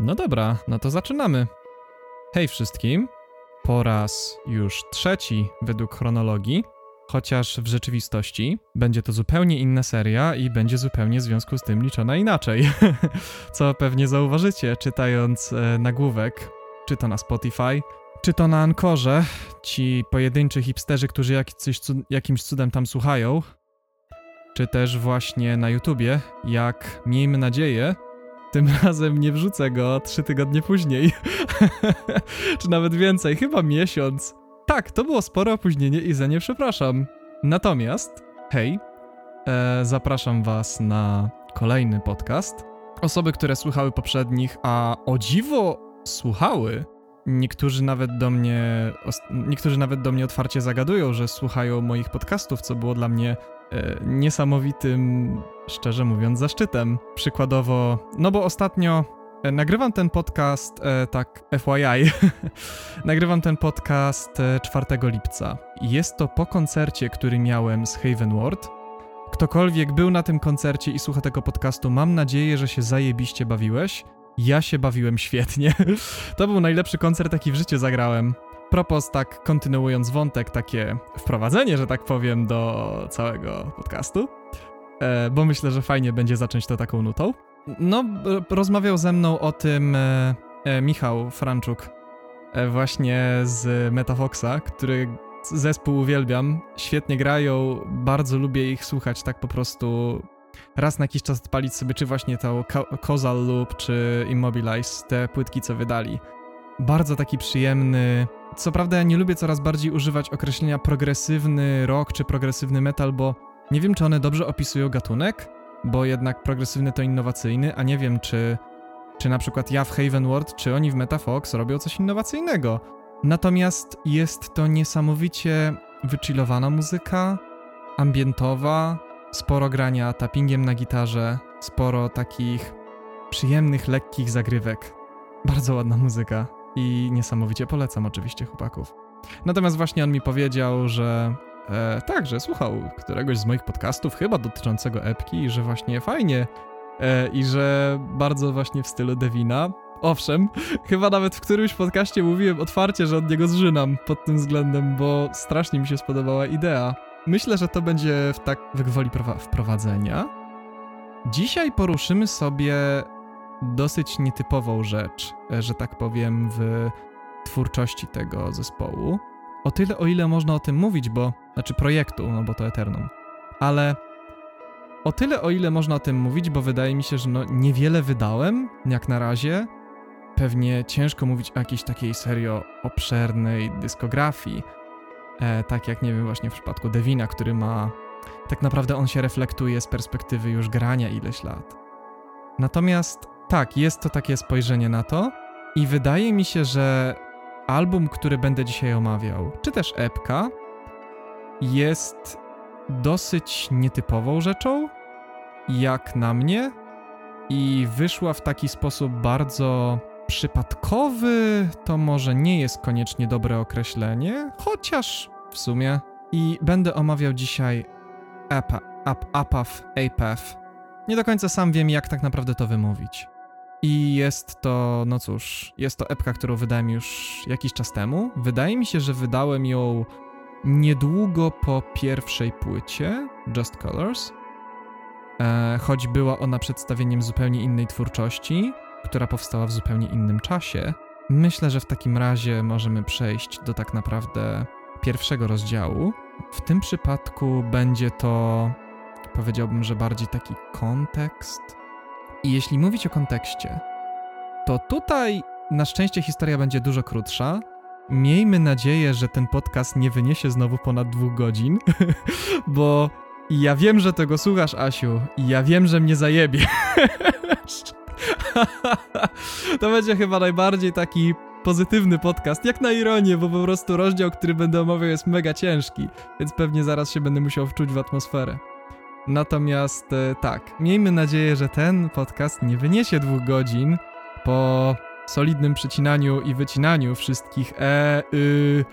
No dobra, no to zaczynamy. Hej wszystkim. Po raz już trzeci według chronologii, chociaż w rzeczywistości będzie to zupełnie inna seria i będzie zupełnie w związku z tym liczona inaczej. Co pewnie zauważycie, czytając e, nagłówek, czy to na Spotify, czy to na Ankorze, ci pojedynczy hipsterzy, którzy jakiś, jakimś cudem tam słuchają, czy też właśnie na YouTubie, jak miejmy nadzieję, tym razem nie wrzucę go trzy tygodnie później. Czy nawet więcej, chyba miesiąc. Tak, to było spore opóźnienie i za nie przepraszam. Natomiast, hej, e, zapraszam was na kolejny podcast. Osoby, które słuchały poprzednich, a o dziwo słuchały, niektórzy nawet do mnie, niektórzy nawet do mnie otwarcie zagadują, że słuchają moich podcastów, co było dla mnie niesamowitym, szczerze mówiąc, zaszczytem. Przykładowo, no bo ostatnio e, nagrywam ten podcast, e, tak FYI, nagrywam ten podcast 4 lipca. Jest to po koncercie, który miałem z Haven Ward. Ktokolwiek był na tym koncercie i słucha tego podcastu, mam nadzieję, że się zajebiście bawiłeś. Ja się bawiłem świetnie. to był najlepszy koncert, jaki w życiu zagrałem propos, tak kontynuując wątek, takie wprowadzenie, że tak powiem, do całego podcastu, e, bo myślę, że fajnie będzie zacząć to taką nutą. No, rozmawiał ze mną o tym e, e, Michał Franczuk, właśnie z Metafoxa, który zespół uwielbiam, świetnie grają, bardzo lubię ich słuchać tak po prostu raz na jakiś czas odpalić sobie, czy właśnie to Causal Loop, czy Immobilize, te płytki, co wydali. Bardzo taki przyjemny, co prawda ja nie lubię coraz bardziej używać określenia progresywny rock czy progresywny metal, bo nie wiem czy one dobrze opisują gatunek, bo jednak progresywny to innowacyjny, a nie wiem czy, czy na przykład ja w Haven World, czy oni w Metafox robią coś innowacyjnego. Natomiast jest to niesamowicie wychillowana muzyka, ambientowa, sporo grania tappingiem na gitarze, sporo takich przyjemnych, lekkich zagrywek. Bardzo ładna muzyka i niesamowicie polecam oczywiście chłopaków. Natomiast właśnie on mi powiedział, że e, tak, że słuchał któregoś z moich podcastów, chyba dotyczącego epki, i że właśnie fajnie e, i że bardzo właśnie w stylu Devina. Owszem, chyba nawet w którymś podcaście mówiłem otwarcie, że od niego zżynam pod tym względem, bo strasznie mi się spodobała idea. Myślę, że to będzie w tak w gwoli wprowadzenia. Dzisiaj poruszymy sobie dosyć nietypową rzecz, e, że tak powiem, w twórczości tego zespołu. O tyle, o ile można o tym mówić, bo, znaczy projektu, no bo to Eternum, ale o tyle, o ile można o tym mówić, bo wydaje mi się, że no niewiele wydałem, jak na razie. Pewnie ciężko mówić o jakiejś takiej serio obszernej dyskografii, e, tak jak, nie wiem, właśnie w przypadku Devina, który ma, tak naprawdę on się reflektuje z perspektywy już grania ileś lat. Natomiast tak, jest to takie spojrzenie na to i wydaje mi się, że album, który będę dzisiaj omawiał, czy też epka, jest dosyć nietypową rzeczą, jak na mnie, i wyszła w taki sposób bardzo przypadkowy. To może nie jest koniecznie dobre określenie, chociaż w sumie. I będę omawiał dzisiaj APA, Ap, APAF, APAF. Nie do końca sam wiem, jak tak naprawdę to wymówić. I jest to, no cóż, jest to epka, którą wydałem już jakiś czas temu. Wydaje mi się, że wydałem ją niedługo po pierwszej płycie, Just Colors. E, choć była ona przedstawieniem zupełnie innej twórczości, która powstała w zupełnie innym czasie. Myślę, że w takim razie możemy przejść do tak naprawdę pierwszego rozdziału. W tym przypadku będzie to, powiedziałbym, że bardziej taki kontekst i jeśli mówić o kontekście, to tutaj na szczęście historia będzie dużo krótsza. Miejmy nadzieję, że ten podcast nie wyniesie znowu ponad dwóch godzin, bo ja wiem, że tego słuchasz, Asiu, i ja wiem, że mnie zajebiesz. to będzie chyba najbardziej taki pozytywny podcast, jak na ironię, bo po prostu rozdział, który będę omawiał jest mega ciężki, więc pewnie zaraz się będę musiał wczuć w atmosferę. Natomiast e, tak, miejmy nadzieję, że ten podcast nie wyniesie dwóch godzin po solidnym przycinaniu i wycinaniu wszystkich e, y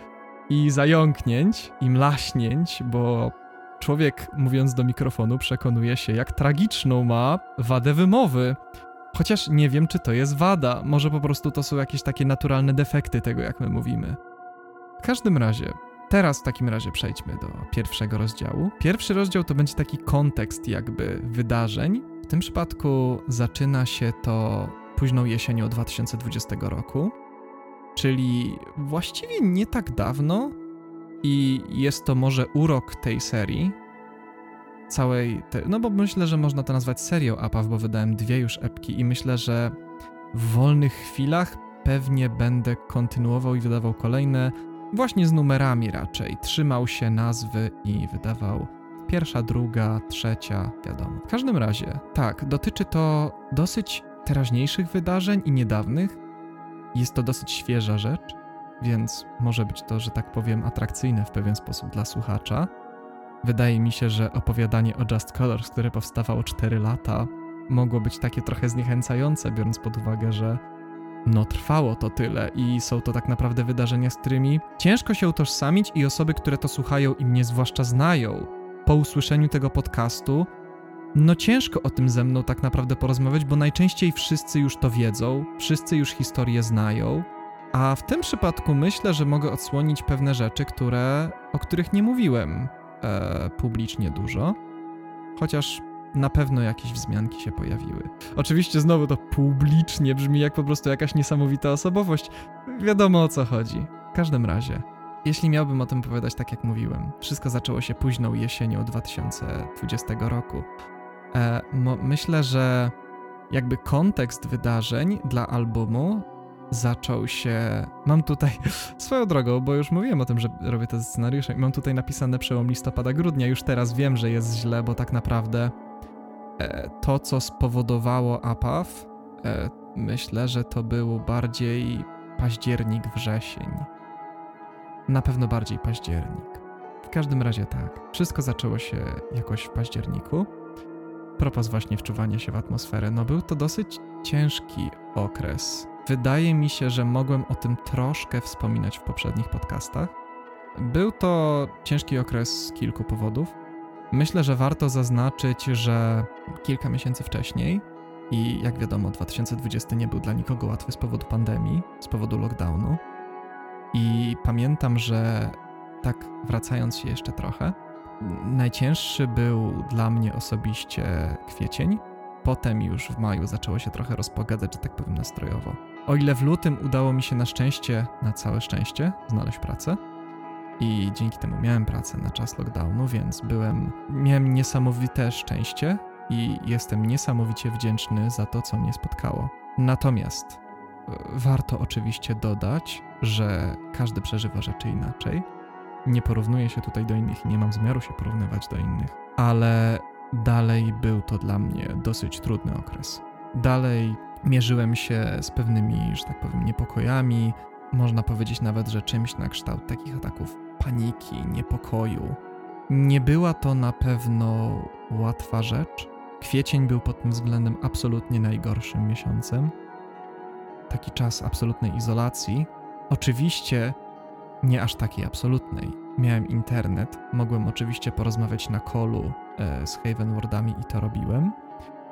i zająknięć i mlaśnięć, bo człowiek mówiąc do mikrofonu przekonuje się, jak tragiczną ma wadę wymowy. Chociaż nie wiem, czy to jest wada. Może po prostu to są jakieś takie naturalne defekty tego, jak my mówimy. W każdym razie, teraz w takim razie przejdźmy do pierwszego rozdziału. Pierwszy rozdział to będzie taki kontekst jakby wydarzeń. W tym przypadku zaczyna się to późną jesienią 2020 roku, czyli właściwie nie tak dawno i jest to może urok tej serii, całej, te, no bo myślę, że można to nazwać serią APAW, bo wydałem dwie już epki i myślę, że w wolnych chwilach pewnie będę kontynuował i wydawał kolejne, właśnie z numerami raczej. Trzymał się nazwy i wydawał pierwsza, druga, trzecia, wiadomo. W każdym razie, tak, dotyczy to dosyć teraźniejszych wydarzeń i niedawnych. Jest to dosyć świeża rzecz, więc może być to, że tak powiem, atrakcyjne w pewien sposób dla słuchacza. Wydaje mi się, że opowiadanie o Just Colors, które powstawało 4 lata, mogło być takie trochę zniechęcające, biorąc pod uwagę, że no trwało to tyle i są to tak naprawdę wydarzenia, z którymi ciężko się utożsamić i osoby, które to słuchają i mnie zwłaszcza znają, po usłyszeniu tego podcastu, no ciężko o tym ze mną tak naprawdę porozmawiać, bo najczęściej wszyscy już to wiedzą, wszyscy już historię znają, a w tym przypadku myślę, że mogę odsłonić pewne rzeczy, które, o których nie mówiłem e, publicznie dużo, chociaż na pewno jakieś wzmianki się pojawiły. Oczywiście znowu to publicznie brzmi jak po prostu jakaś niesamowita osobowość. Wiadomo o co chodzi. W każdym razie, jeśli miałbym o tym opowiadać tak jak mówiłem, wszystko zaczęło się późną jesienią 2020 roku. E, myślę, że jakby kontekst wydarzeń dla albumu zaczął się. Mam tutaj swoją drogą, bo już mówiłem o tym, że robię te scenariusze mam tutaj napisane przełom listopada-grudnia. Już teraz wiem, że jest źle, bo tak naprawdę to, co spowodowało APAW, e, myślę, że to był bardziej październik, wrzesień. Na pewno bardziej październik. W każdym razie tak. Wszystko zaczęło się jakoś w październiku. Propos właśnie wczuwania się w atmosferę, no był to dosyć ciężki okres Wydaje mi się, że mogłem o tym troszkę wspominać w poprzednich podcastach. Był to ciężki okres z kilku powodów. Myślę, że warto zaznaczyć, że kilka miesięcy wcześniej, i jak wiadomo, 2020 nie był dla nikogo łatwy z powodu pandemii, z powodu lockdownu. I pamiętam, że tak wracając się jeszcze trochę, najcięższy był dla mnie osobiście kwiecień. Potem już w maju zaczęło się trochę rozpogadać, że tak powiem, nastrojowo. O ile w lutym udało mi się na szczęście, na całe szczęście, znaleźć pracę i dzięki temu miałem pracę na czas lockdownu, więc byłem, miałem niesamowite szczęście i jestem niesamowicie wdzięczny za to, co mnie spotkało. Natomiast e, warto oczywiście dodać, że każdy przeżywa rzeczy inaczej. Nie porównuję się tutaj do innych i nie mam zamiaru się porównywać do innych, ale dalej był to dla mnie dosyć trudny okres. Dalej mierzyłem się z pewnymi, że tak powiem, niepokojami. Można powiedzieć nawet, że czymś na kształt takich ataków paniki, niepokoju. Nie była to na pewno łatwa rzecz. Kwiecień był pod tym względem absolutnie najgorszym miesiącem. Taki czas absolutnej izolacji. Oczywiście nie aż takiej absolutnej. Miałem internet, mogłem oczywiście porozmawiać na kolu e, z Havenwardami i to robiłem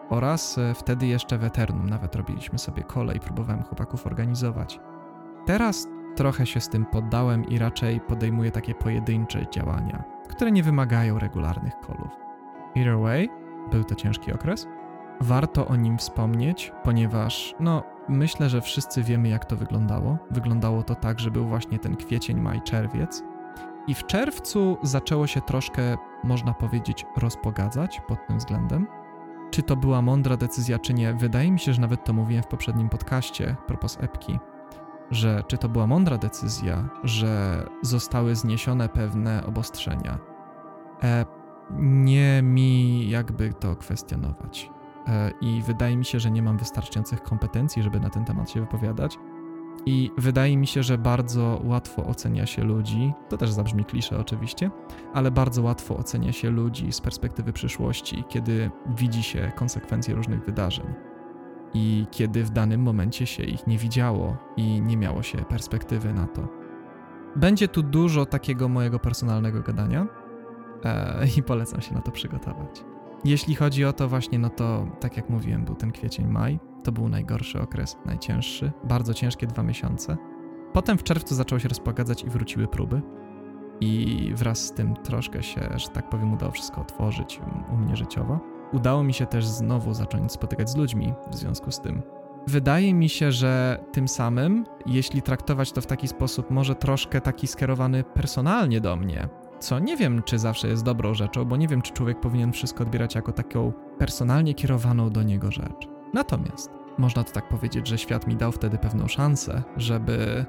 oraz e, wtedy jeszcze w Eternum nawet robiliśmy sobie kole i próbowałem chłopaków organizować. Teraz trochę się z tym poddałem i raczej podejmuję takie pojedyncze działania, które nie wymagają regularnych kolów. Either way, był to ciężki okres. Warto o nim wspomnieć, ponieważ, no, myślę, że wszyscy wiemy, jak to wyglądało. Wyglądało to tak, że był właśnie ten kwiecień, maj, czerwiec. I w czerwcu zaczęło się troszkę, można powiedzieć, rozpogadzać pod tym względem. Czy to była mądra decyzja, czy nie? Wydaje mi się, że nawet to mówiłem w poprzednim podcaście propos epki, że czy to była mądra decyzja, że zostały zniesione pewne obostrzenia. E, nie mi jakby to kwestionować. E, I wydaje mi się, że nie mam wystarczających kompetencji, żeby na ten temat się wypowiadać. I wydaje mi się, że bardzo łatwo ocenia się ludzi, to też zabrzmi klisze oczywiście, ale bardzo łatwo ocenia się ludzi z perspektywy przyszłości, kiedy widzi się konsekwencje różnych wydarzeń. I kiedy w danym momencie się ich nie widziało i nie miało się perspektywy na to. Będzie tu dużo takiego mojego personalnego gadania e, i polecam się na to przygotować. Jeśli chodzi o to właśnie, no to tak jak mówiłem, był ten kwiecień, maj To był najgorszy okres, najcięższy, bardzo ciężkie dwa miesiące. Potem w czerwcu zaczęło się rozpogadzać i wróciły próby. I wraz z tym troszkę się, że tak powiem, udało wszystko otworzyć u mnie życiowo. Udało mi się też znowu zacząć spotykać z ludźmi w związku z tym. Wydaje mi się, że tym samym, jeśli traktować to w taki sposób, może troszkę taki skierowany personalnie do mnie, co nie wiem, czy zawsze jest dobrą rzeczą, bo nie wiem, czy człowiek powinien wszystko odbierać jako taką personalnie kierowaną do niego rzecz. Natomiast można to tak powiedzieć, że świat mi dał wtedy pewną szansę, żeby.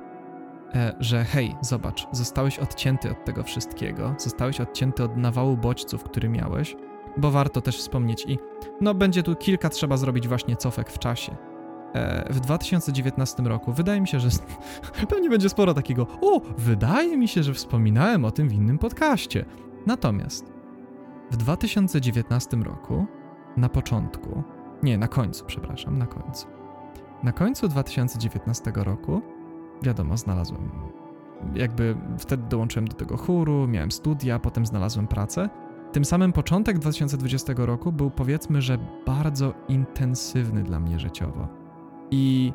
E, że hej, zobacz, zostałeś odcięty od tego wszystkiego, zostałeś odcięty od nawału bodźców, który miałeś, bo warto też wspomnieć i no będzie tu kilka trzeba zrobić właśnie cofek w czasie. E, w 2019 roku wydaje mi się, że pewnie będzie sporo takiego o, wydaje mi się, że wspominałem o tym w innym podcaście. Natomiast w 2019 roku na początku, nie, na końcu, przepraszam, na końcu. Na końcu 2019 roku, wiadomo, znalazłem, jakby wtedy dołączyłem do tego chóru, miałem studia, potem znalazłem pracę tym samym początek 2020 roku był powiedzmy, że bardzo intensywny dla mnie życiowo. I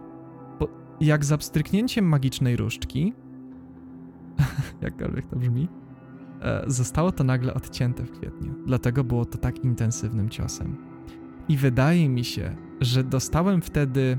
po, jak za pstryknięciem magicznej różdżki, jakkolwiek to brzmi, e, zostało to nagle odcięte w kwietniu. Dlatego było to tak intensywnym ciosem. I wydaje mi się, że dostałem wtedy.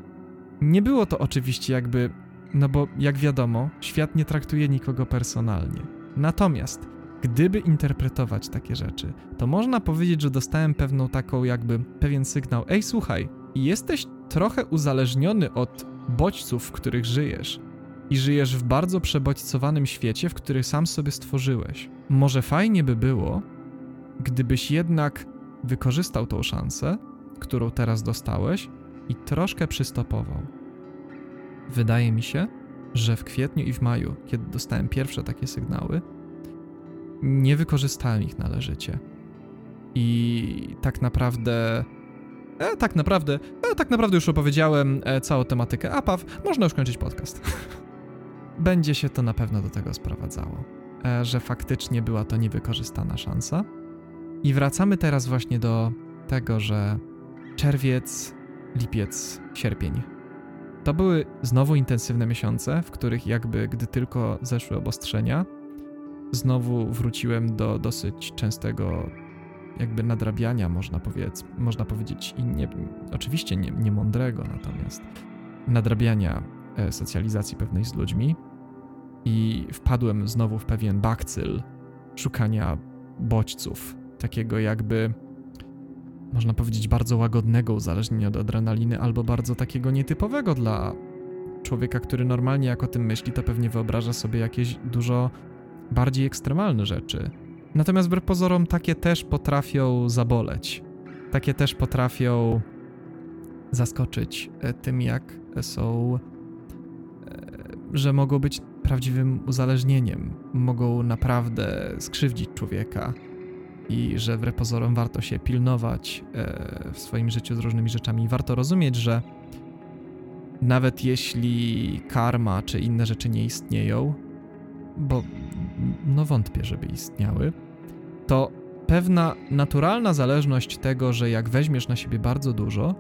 Nie było to oczywiście jakby. No bo jak wiadomo, świat nie traktuje nikogo personalnie. Natomiast Gdyby interpretować takie rzeczy, to można powiedzieć, że dostałem pewną taką jakby pewien sygnał: Ej, słuchaj, jesteś trochę uzależniony od bodźców, w których żyjesz. I żyjesz w bardzo przebodźcowanym świecie, w który sam sobie stworzyłeś. Może fajnie by było, gdybyś jednak wykorzystał tą szansę, którą teraz dostałeś, i troszkę przystopował. Wydaje mi się, że w kwietniu i w maju, kiedy dostałem pierwsze takie sygnały, nie wykorzystałem ich należycie. I tak naprawdę. E, tak naprawdę, e, tak naprawdę już opowiedziałem e, całą tematykę APAW, można już kończyć podcast. Będzie się to na pewno do tego sprowadzało, e, że faktycznie była to niewykorzystana szansa. I wracamy teraz właśnie do tego, że czerwiec, lipiec, sierpień. To były znowu intensywne miesiące, w których jakby gdy tylko zeszły obostrzenia, znowu wróciłem do dosyć częstego jakby nadrabiania, można, powiedz, można powiedzieć, i nie, oczywiście nie, nie mądrego, natomiast nadrabiania e, socjalizacji pewnej z ludźmi. I wpadłem znowu w pewien bakcyl szukania bodźców, takiego jakby można powiedzieć bardzo łagodnego uzależnienia od adrenaliny albo bardzo takiego nietypowego dla człowieka, który normalnie jak o tym myśli, to pewnie wyobraża sobie jakieś dużo bardziej ekstremalne rzeczy. Natomiast wbrew pozorom takie też potrafią zaboleć. Takie też potrafią zaskoczyć e, tym, jak są, e, że mogą być prawdziwym uzależnieniem, mogą naprawdę skrzywdzić człowieka i że wbrew pozorom warto się pilnować e, w swoim życiu z różnymi rzeczami. Warto rozumieć, że nawet jeśli karma czy inne rzeczy nie istnieją, bo no wątpię, żeby istniały, to pewna naturalna zależność tego, że jak weźmiesz na siebie bardzo dużo,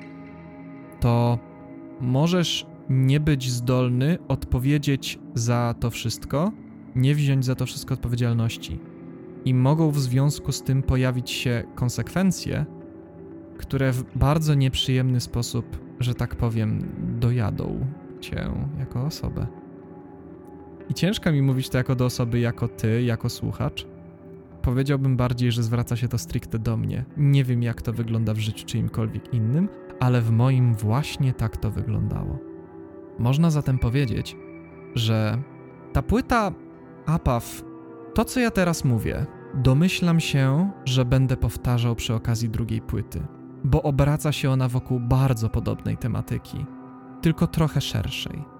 to możesz nie być zdolny odpowiedzieć za to wszystko, nie wziąć za to wszystko odpowiedzialności. I mogą w związku z tym pojawić się konsekwencje, które w bardzo nieprzyjemny sposób, że tak powiem, dojadą cię jako osobę. I ciężko mi mówić to jako do osoby, jako ty, jako słuchacz. Powiedziałbym bardziej, że zwraca się to stricte do mnie. Nie wiem, jak to wygląda w życiu czyimkolwiek innym, ale w moim właśnie tak to wyglądało. Można zatem powiedzieć, że ta płyta APAW, to co ja teraz mówię, domyślam się, że będę powtarzał przy okazji drugiej płyty, bo obraca się ona wokół bardzo podobnej tematyki, tylko trochę szerszej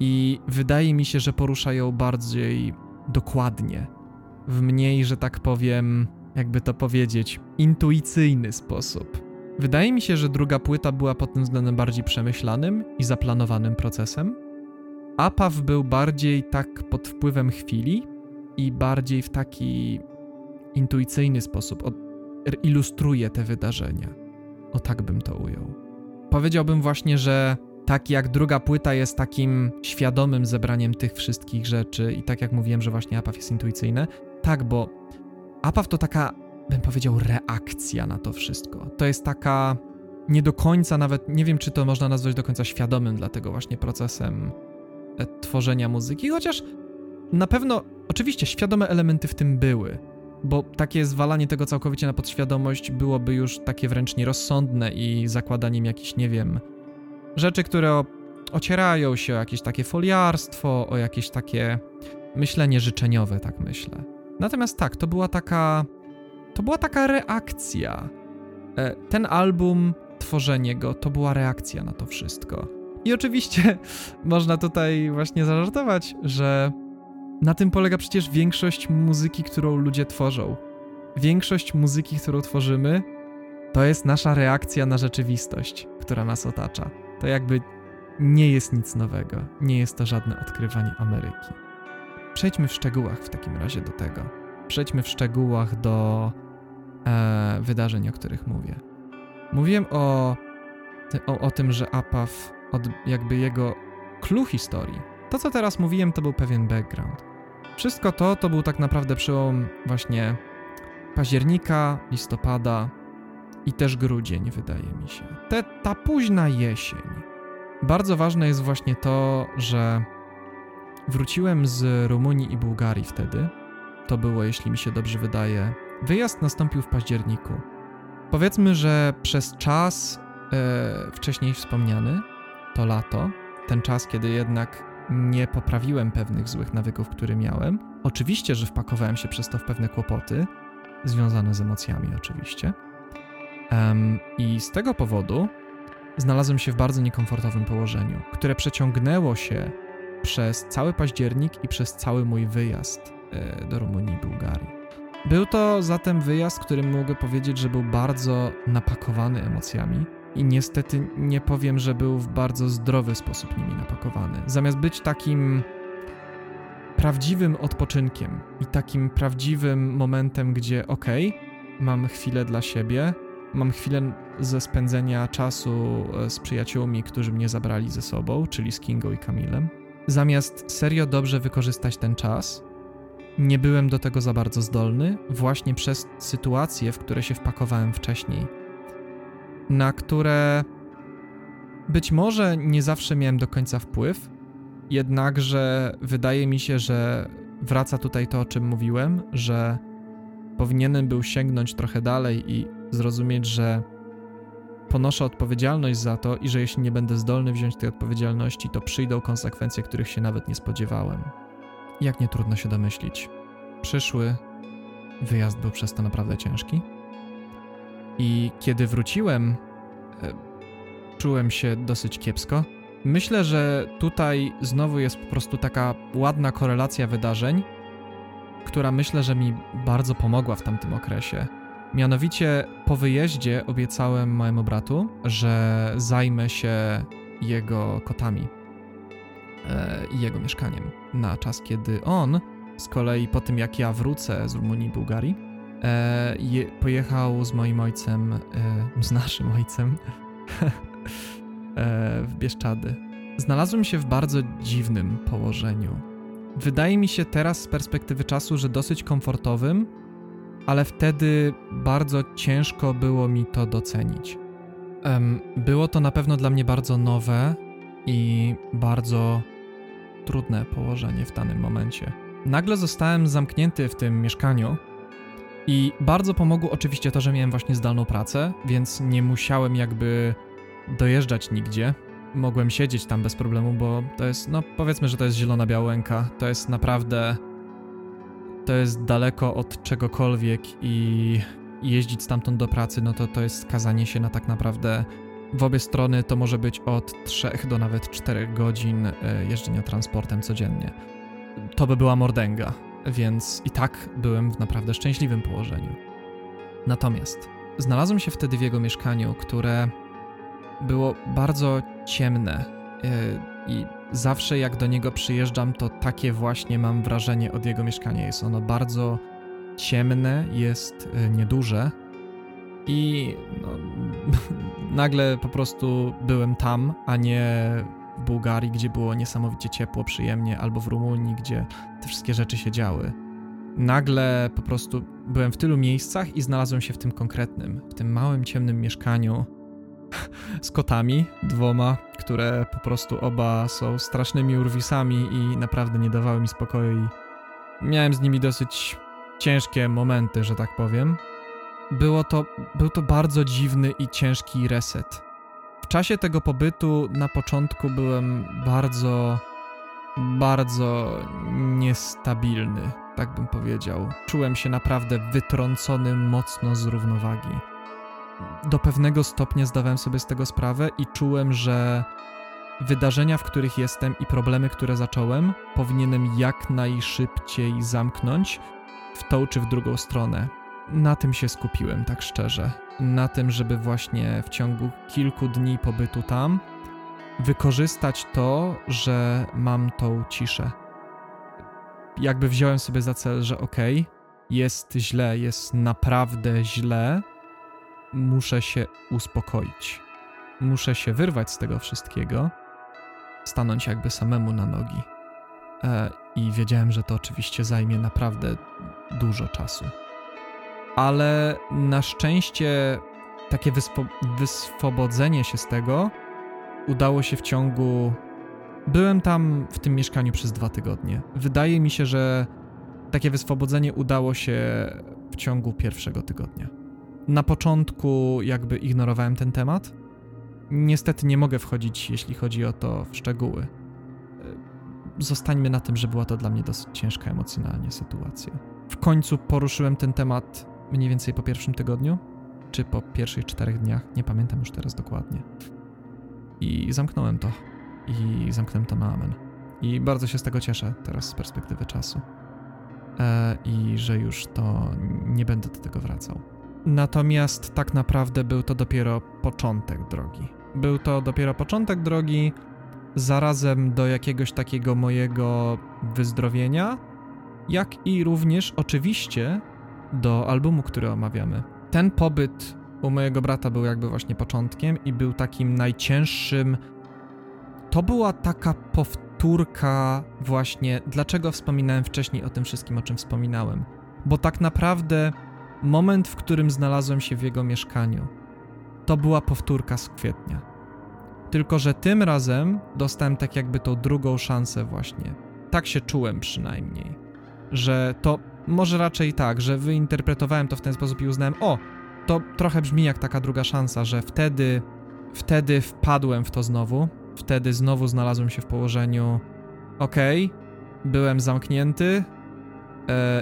i wydaje mi się, że poruszają bardziej dokładnie, w mniej, że tak powiem, jakby to powiedzieć, intuicyjny sposób. Wydaje mi się, że druga płyta była pod tym względem bardziej przemyślanym i zaplanowanym procesem. Apaw był bardziej tak pod wpływem chwili i bardziej w taki intuicyjny sposób ilustruje te wydarzenia. O tak bym to ujął. powiedziałbym właśnie, że tak jak druga płyta jest takim świadomym zebraniem tych wszystkich rzeczy i tak jak mówiłem, że właśnie APAF jest intuicyjne, tak, bo APAF to taka, bym powiedział, reakcja na to wszystko. To jest taka nie do końca nawet, nie wiem czy to można nazwać do końca świadomym, dlatego właśnie procesem e, tworzenia muzyki, chociaż na pewno, oczywiście świadome elementy w tym były, bo takie zwalanie tego całkowicie na podświadomość byłoby już takie wręcz nierozsądne i zakładaniem jakichś, nie wiem, rzeczy, które ocierają się o jakieś takie foliarstwo, o jakieś takie myślenie życzeniowe, tak myślę. Natomiast tak, to była taka. To była taka reakcja. E, ten album, tworzenie go, to była reakcja na to wszystko. I oczywiście można tutaj właśnie zażartować, że na tym polega przecież większość muzyki, którą ludzie tworzą. Większość muzyki, którą tworzymy, to jest nasza reakcja na rzeczywistość, która nas otacza. To jakby nie jest nic nowego, nie jest to żadne odkrywanie Ameryki. Przejdźmy w szczegółach w takim razie do tego. Przejdźmy w szczegółach do e, wydarzeń, o których mówię. Mówiłem o, o, o tym, że APAF, od jakby jego clue historii, to co teraz mówiłem, to był pewien background. Wszystko to to był tak naprawdę przełom właśnie października, listopada i też grudzień, wydaje mi się. Te, ta późna jesień. Bardzo ważne jest właśnie to, że wróciłem z Rumunii i Bułgarii wtedy. To było, jeśli mi się dobrze wydaje, wyjazd nastąpił w październiku. Powiedzmy, że przez czas e, wcześniej wspomniany, to lato, ten czas, kiedy jednak nie poprawiłem pewnych złych nawyków, które miałem. Oczywiście, że wpakowałem się przez to w pewne kłopoty, związane z emocjami, oczywiście. Um, I z tego powodu znalazłem się w bardzo niekomfortowym położeniu, które przeciągnęło się przez cały październik i przez cały mój wyjazd e, do Rumunii i Bułgarii. Był to zatem wyjazd, którym mogę powiedzieć, że był bardzo napakowany emocjami i niestety nie powiem, że był w bardzo zdrowy sposób nimi napakowany. Zamiast być takim prawdziwym odpoczynkiem i takim prawdziwym momentem, gdzie okej, okay, mam chwilę dla siebie, mam chwilę ze spędzenia czasu e, z przyjaciółmi, którzy mnie zabrali ze sobą, czyli z Kingą i Kamilem. Zamiast serio dobrze wykorzystać ten czas, nie byłem do tego za bardzo zdolny, właśnie przez sytuacje, w które się wpakowałem wcześniej na które być może nie zawsze miałem do końca wpływ, jednakże wydaje mi się, że wraca tutaj to, o czym mówiłem, że powinienem był sięgnąć trochę dalej i zrozumieć, że ponoszę odpowiedzialność za to i że jeśli nie będę zdolny wziąć tej odpowiedzialności, to przyjdą konsekwencje, których się nawet nie spodziewałem. Jak nie trudno się domyślić. Przyszły wyjazd był przez to naprawdę ciężki. I kiedy wróciłem, e, czułem się dosyć kiepsko. Myślę, że tutaj znowu jest po prostu taka ładna korelacja wydarzeń, która myślę, że mi bardzo pomogła w tamtym okresie. Mianowicie po wyjeździe obiecałem mojemu bratu, że zajmę się jego kotami e, i jego mieszkaniem na czas, kiedy on z kolei po tym jak ja wrócę z Rumunii i Bułgarii, e, je, pojechał z moim ojcem, e, z naszym ojcem, w Bieszczady. Znalazłem się w bardzo dziwnym położeniu. Wydaje mi się teraz z perspektywy czasu, że dosyć komfortowym, ale wtedy bardzo ciężko było mi to docenić. Było to na pewno dla mnie bardzo nowe i bardzo trudne położenie w danym momencie. Nagle zostałem zamknięty w tym mieszkaniu, i bardzo pomogło oczywiście to, że miałem właśnie zdalną pracę, więc nie musiałem jakby dojeżdżać nigdzie. Mogłem siedzieć tam bez problemu, bo to jest, no powiedzmy, że to jest zielona białęka. To jest naprawdę. To jest daleko od czegokolwiek i jeździć stamtąd do pracy, no to to jest skazanie się na tak naprawdę. W obie strony to może być od 3 do nawet 4 godzin e, jeżdżenia transportem codziennie. To by była mordęga więc i tak byłem w naprawdę szczęśliwym położeniu. Natomiast znalazłem się wtedy w jego mieszkaniu, które było bardzo ciemne yy, i zawsze jak do niego przyjeżdżam, to takie właśnie mam wrażenie od jego mieszkania. Jest ono bardzo ciemne, jest yy, nieduże i no, Nagle po prostu byłem tam, a nie w Bułgarii, gdzie było niesamowicie ciepło, przyjemnie, albo w Rumunii, gdzie te wszystkie rzeczy się działy. Nagle po prostu byłem w tylu miejscach i znalazłem się w tym konkretnym, w tym małym, ciemnym mieszkaniu z kotami, dwoma, które po prostu oba są strasznymi urwisami i naprawdę nie dawały mi spokoju i miałem z nimi dosyć ciężkie momenty, że tak powiem. Było to, był to bardzo dziwny i ciężki reset. W czasie tego pobytu na początku byłem bardzo, bardzo niestabilny, tak bym powiedział. Czułem się naprawdę wytrącony mocno z równowagi. Do pewnego stopnia zdawałem sobie z tego sprawę i czułem, że wydarzenia, w których jestem i problemy, które zacząłem, powinienem jak najszybciej zamknąć w tą czy w drugą stronę. Na tym się skupiłem, tak szczerze. Na tym, żeby właśnie w ciągu kilku dni pobytu tam wykorzystać to, że mam tą ciszę. Jakby wziąłem sobie za cel, że okej, okay, jest źle, jest naprawdę źle, muszę się uspokoić. Muszę się wyrwać z tego wszystkiego, stanąć jakby samemu na nogi. E, I wiedziałem, że to oczywiście zajmie naprawdę dużo czasu. Ale na szczęście takie wyspo- wyswobodzenie się z tego udało się w ciągu. Byłem tam w tym mieszkaniu przez dwa tygodnie. Wydaje mi się, że takie wyswobodzenie udało się w ciągu pierwszego tygodnia. Na początku jakby ignorowałem ten temat. Niestety nie mogę wchodzić, jeśli chodzi o to, w szczegóły. Zostańmy na tym, że była to dla mnie dosyć ciężka emocjonalnie sytuacja. W końcu poruszyłem ten temat mniej więcej po pierwszym tygodniu, czy po pierwszych czterech dniach, nie pamiętam już teraz dokładnie. I zamknąłem to. I zamknąłem to na amen. I bardzo się z tego cieszę teraz z perspektywy czasu. E, I że już to nie będę do tego wracał. Natomiast tak naprawdę był to dopiero początek drogi. Był to dopiero początek drogi, zarazem do jakiegoś takiego mojego wyzdrowienia, jak i również oczywiście do albumu, który omawiamy. Ten pobyt u mojego brata był jakby właśnie początkiem i był takim najcięższym. To była taka powtórka, właśnie dlaczego wspominałem wcześniej o tym wszystkim, o czym wspominałem. Bo tak naprawdę moment, w którym znalazłem się w jego mieszkaniu, to była powtórka z kwietnia. Tylko, że tym razem dostałem tak jakby tą drugą szansę, właśnie. Tak się czułem przynajmniej. Że to może raczej tak, że wyinterpretowałem to w ten sposób i uznałem, o, to trochę brzmi jak taka druga szansa, że wtedy, wtedy wpadłem w to znowu, wtedy znowu znalazłem się w położeniu, okej, okay, byłem zamknięty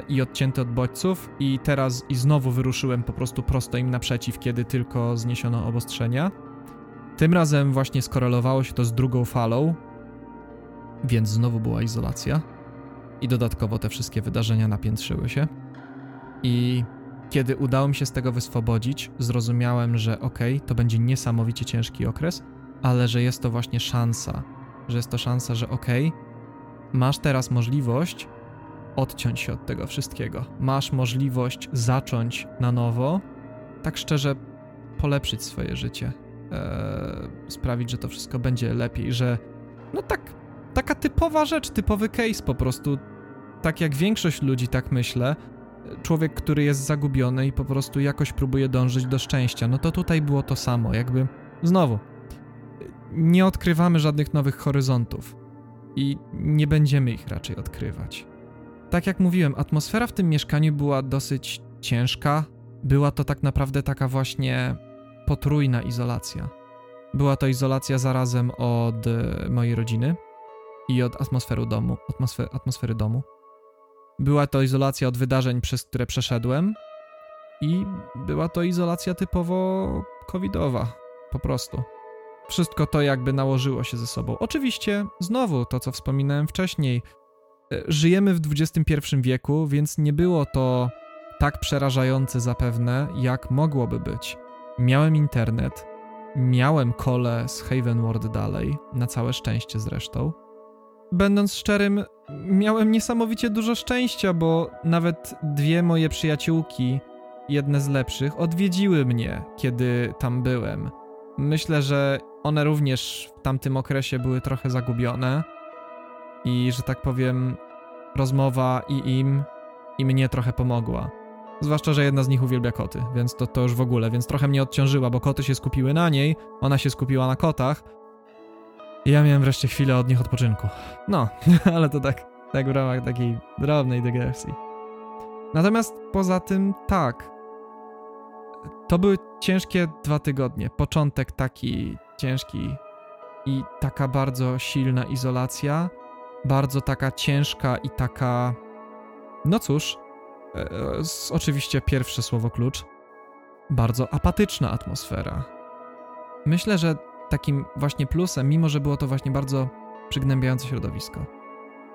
i odcięty od bodźców i teraz i znowu wyruszyłem po prostu prosto im naprzeciw, kiedy tylko zniesiono obostrzenia. Tym razem właśnie skorelowało się to z drugą falą, więc znowu była izolacja i dodatkowo te wszystkie wydarzenia napiętrzyły się. I kiedy udało mi się z tego wyswobodzić, zrozumiałem, że okej, okay, to będzie niesamowicie ciężki okres, ale że jest to właśnie szansa, że jest to szansa, że okej, okay, masz teraz możliwość odciąć się od tego wszystkiego. Masz możliwość zacząć na nowo, tak szczerze polepszyć swoje życie, eee, sprawić, że to wszystko będzie lepiej, że no tak, taka typowa rzecz, typowy case po prostu tak jak większość ludzi, tak myślę, człowiek, który jest zagubiony i po prostu jakoś próbuje dążyć do szczęścia, no to tutaj było to samo, jakby znowu. Nie odkrywamy żadnych nowych horyzontów i nie będziemy ich raczej odkrywać. Tak jak mówiłem, atmosfera w tym mieszkaniu była dosyć ciężka. Była to tak naprawdę taka właśnie potrójna izolacja. Była to izolacja zarazem od mojej rodziny i od atmosfery domu, atmosfer, atmosfery domu. Była to izolacja od wydarzeń, przez które przeszedłem, i była to izolacja typowo covidowa, po prostu. Wszystko to jakby nałożyło się ze sobą. Oczywiście, znowu to, co wspominałem wcześniej, e, żyjemy w XXI wieku, więc nie było to tak przerażające zapewne, jak mogłoby być. Miałem internet, miałem kole z Havenward dalej, na całe szczęście zresztą. Będąc szczerym, miałem niesamowicie dużo szczęścia, bo nawet dwie moje przyjaciółki, jedne z lepszych, odwiedziły mnie, kiedy tam byłem. Myślę, że one również w tamtym okresie były trochę zagubione i, że tak powiem, rozmowa i im, i mnie trochę pomogła. Zwłaszcza, że jedna z nich uwielbia koty, więc to, to już w ogóle, więc trochę mnie odciążyła, bo koty się skupiły na niej, ona się skupiła na kotach. I ja miałem wreszcie chwilę od nich odpoczynku. No, ale to tak, tak w ramach takiej drobnej dygresji. Natomiast poza tym, tak. To były ciężkie dwa tygodnie. Początek taki ciężki i taka bardzo silna izolacja, bardzo taka ciężka i taka. No cóż, e, oczywiście pierwsze słowo klucz. Bardzo apatyczna atmosfera. Myślę, że takim właśnie plusem, mimo że było to właśnie bardzo przygnębiające środowisko,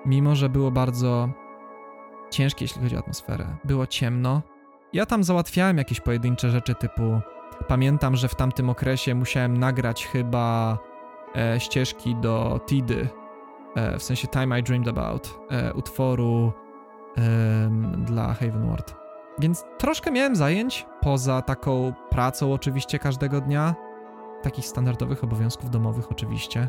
mimo że było bardzo ciężkie, jeśli chodzi o atmosferę, było ciemno. Ja tam załatwiałem jakieś pojedyncze rzeczy typu. Pamiętam, że w tamtym okresie musiałem nagrać chyba e, ścieżki do Tidy, w sensie Time I Dreamed About, e, utworu dla Havenward. Więc troszkę miałem zajęć, poza taką pracą oczywiście każdego dnia, takich standardowych obowiązków domowych oczywiście.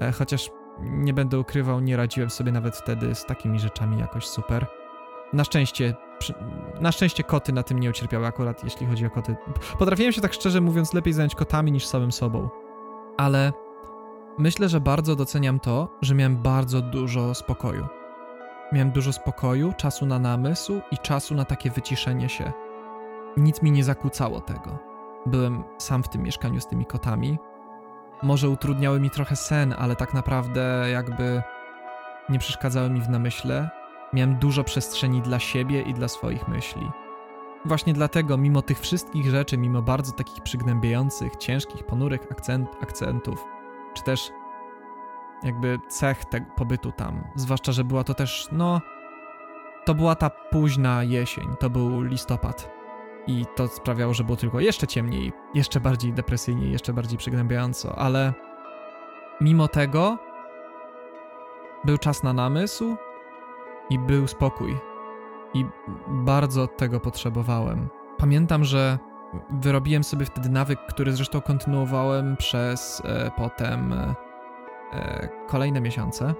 E, chociaż nie będę ukrywał, nie radziłem sobie nawet wtedy z takimi rzeczami jakoś super. Na szczęście, na szczęście koty na tym nie ucierpiały akurat, jeśli chodzi o koty. Potrafiłem się tak szczerze mówiąc lepiej zająć kotami niż samym sobą. Ale myślę, że bardzo doceniam to, że miałem bardzo dużo spokoju. Miałem dużo spokoju, czasu na namysł i czasu na takie wyciszenie się. Nic mi nie zakłócało tego. Byłem sam w tym mieszkaniu z tymi kotami. Może utrudniały mi trochę sen, ale tak naprawdę jakby nie przeszkadzały mi w namyśle. Miałem dużo przestrzeni dla siebie i dla swoich myśli. Właśnie dlatego, mimo tych wszystkich rzeczy, mimo bardzo takich przygnębiających, ciężkich, ponurych akcent, akcentów, czy też jakby cech tego pobytu tam, zwłaszcza, że była to też, no, to była ta późna jesień, to był listopad. I to sprawiało, że było tylko jeszcze ciemniej, jeszcze bardziej depresyjnie, jeszcze bardziej przygnębiająco, ale mimo tego był czas na namysł i był spokój. I bardzo tego potrzebowałem. Pamiętam, że wyrobiłem sobie wtedy nawyk, który zresztą kontynuowałem przez e, potem e, e kolejne miesiące.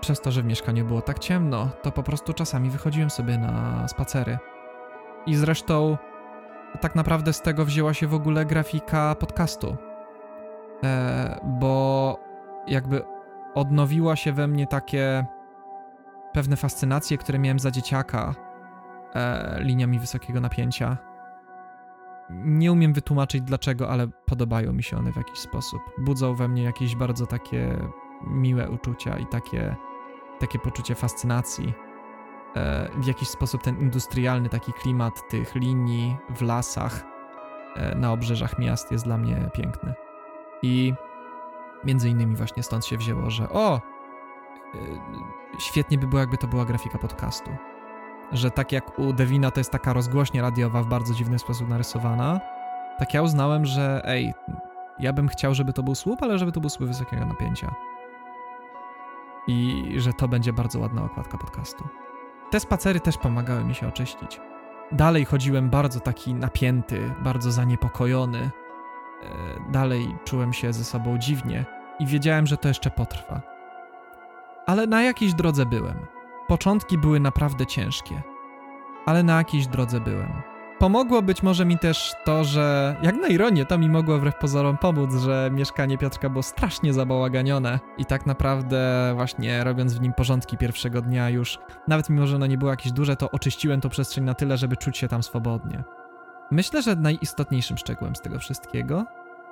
Przez to, że w mieszkaniu było tak ciemno, to po prostu czasami wychodziłem sobie na spacery. I zresztą tak naprawdę z tego wzięła się w ogóle grafika podcastu. E, bo jakby odnowiła się we mnie takie pewne fascynacje, które miałem za dzieciaka e, liniami wysokiego napięcia. Nie umiem wytłumaczyć dlaczego, ale podobają mi się one w jakiś sposób. Budzą we mnie jakieś bardzo takie miłe uczucia i takie, takie poczucie fascynacji E, w jakiś sposób ten industrialny taki klimat tych linii w lasach e, na obrzeżach miast jest dla mnie piękny. I między innymi właśnie stąd się wzięło, że o, e, świetnie by było, jakby to była grafika podcastu. Że tak jak u Devina to jest taka rozgłośnia radiowa w bardzo dziwny sposób narysowana, tak ja uznałem, że ej, ja bym chciał, żeby to był słup, ale żeby to był słup wysokiego napięcia. I że to będzie bardzo ładna okładka podcastu. Te spacery też pomagały mi się oczyścić. Dalej chodziłem bardzo taki napięty, bardzo zaniepokojony. E, dalej czułem się ze sobą dziwnie i wiedziałem, że to jeszcze potrwa. Ale na jakiejś drodze byłem. Początki były naprawdę ciężkie, ale na jakiejś drodze byłem. Pomogło być może mi też to, że jak na ironię, to mi mogło wbrew pozorom pomóc, że mieszkanie Piotrka było strasznie zabałaganione i tak naprawdę właśnie robiąc w nim porządki pierwszego dnia już, nawet mimo, że ono nie było jakieś duże, to oczyściłem tą przestrzeń na tyle, żeby czuć się tam swobodnie. Myślę, że najistotniejszym szczegółem z tego wszystkiego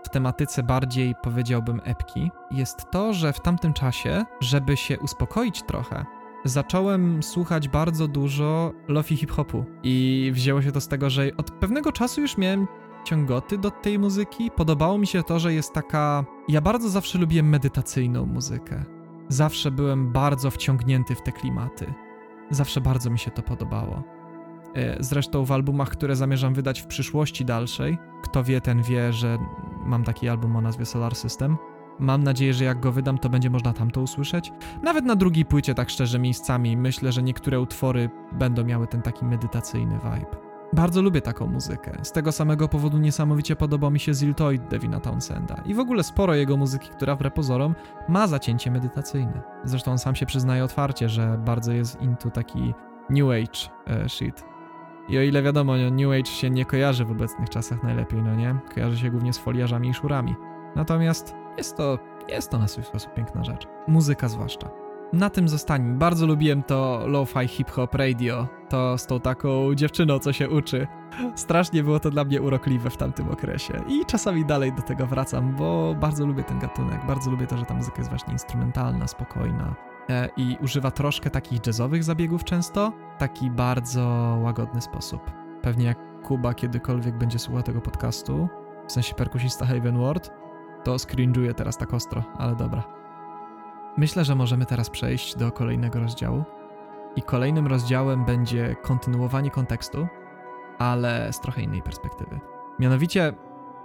w tematyce bardziej powiedziałbym epki jest to, że w tamtym czasie, żeby się uspokoić trochę, zacząłem słuchać bardzo dużo lofi hip-hopu i wzięło się to z tego, że od pewnego czasu już miałem ciągoty do tej muzyki. Podobało mi się to, że jest taka... Ja bardzo zawsze lubiłem medytacyjną muzykę. Zawsze byłem bardzo wciągnięty w te klimaty. Zawsze bardzo mi się to podobało. E, zresztą w albumach, które zamierzam wydać w przyszłości dalszej, kto wie, ten wie, że mam taki album o nazwie Solar System, Mam nadzieję, że jak go wydam, to będzie można tam to usłyszeć. Nawet na drugiej płycie, tak szczerze, miejscami myślę, że niektóre utwory będą miały ten taki medytacyjny vibe. Bardzo lubię taką muzykę. Z tego samego powodu niesamowicie podoba mi się Ziltoid Devina Townsenda. I w ogóle sporo jego muzyki, która wbrew pozorom ma zacięcie medytacyjne. Zresztą on sam się przyznaje otwarcie, że bardzo jest into taki New Age e, shit. I o ile wiadomo, New Age się nie kojarzy w obecnych czasach najlepiej, no nie? Kojarzy się głównie z foliarzami i szurami. Natomiast jest to, jest to na swój sposób piękna rzecz. Muzyka zwłaszcza. Na tym zostańmy. Bardzo lubiłem to lo-fi hip-hop radio. To z tą taką dziewczyną, co się uczy. Strasznie było to dla mnie urokliwe w tamtym okresie. I czasami dalej do tego wracam, bo bardzo lubię ten gatunek. Bardzo lubię to, że ta muzyka jest właśnie instrumentalna, spokojna. E, I używa troszkę takich jazzowych zabiegów często. Taki bardzo łagodny sposób. Pewnie jak Kuba kiedykolwiek będzie słuchał tego podcastu, w sensie perkusista Haven Ward, to scringe'uje teraz tak ostro, ale dobra. Myślę, że możemy teraz przejść do kolejnego rozdziału. I kolejnym rozdziałem będzie kontynuowanie kontekstu, ale z trochę innej perspektywy. Mianowicie,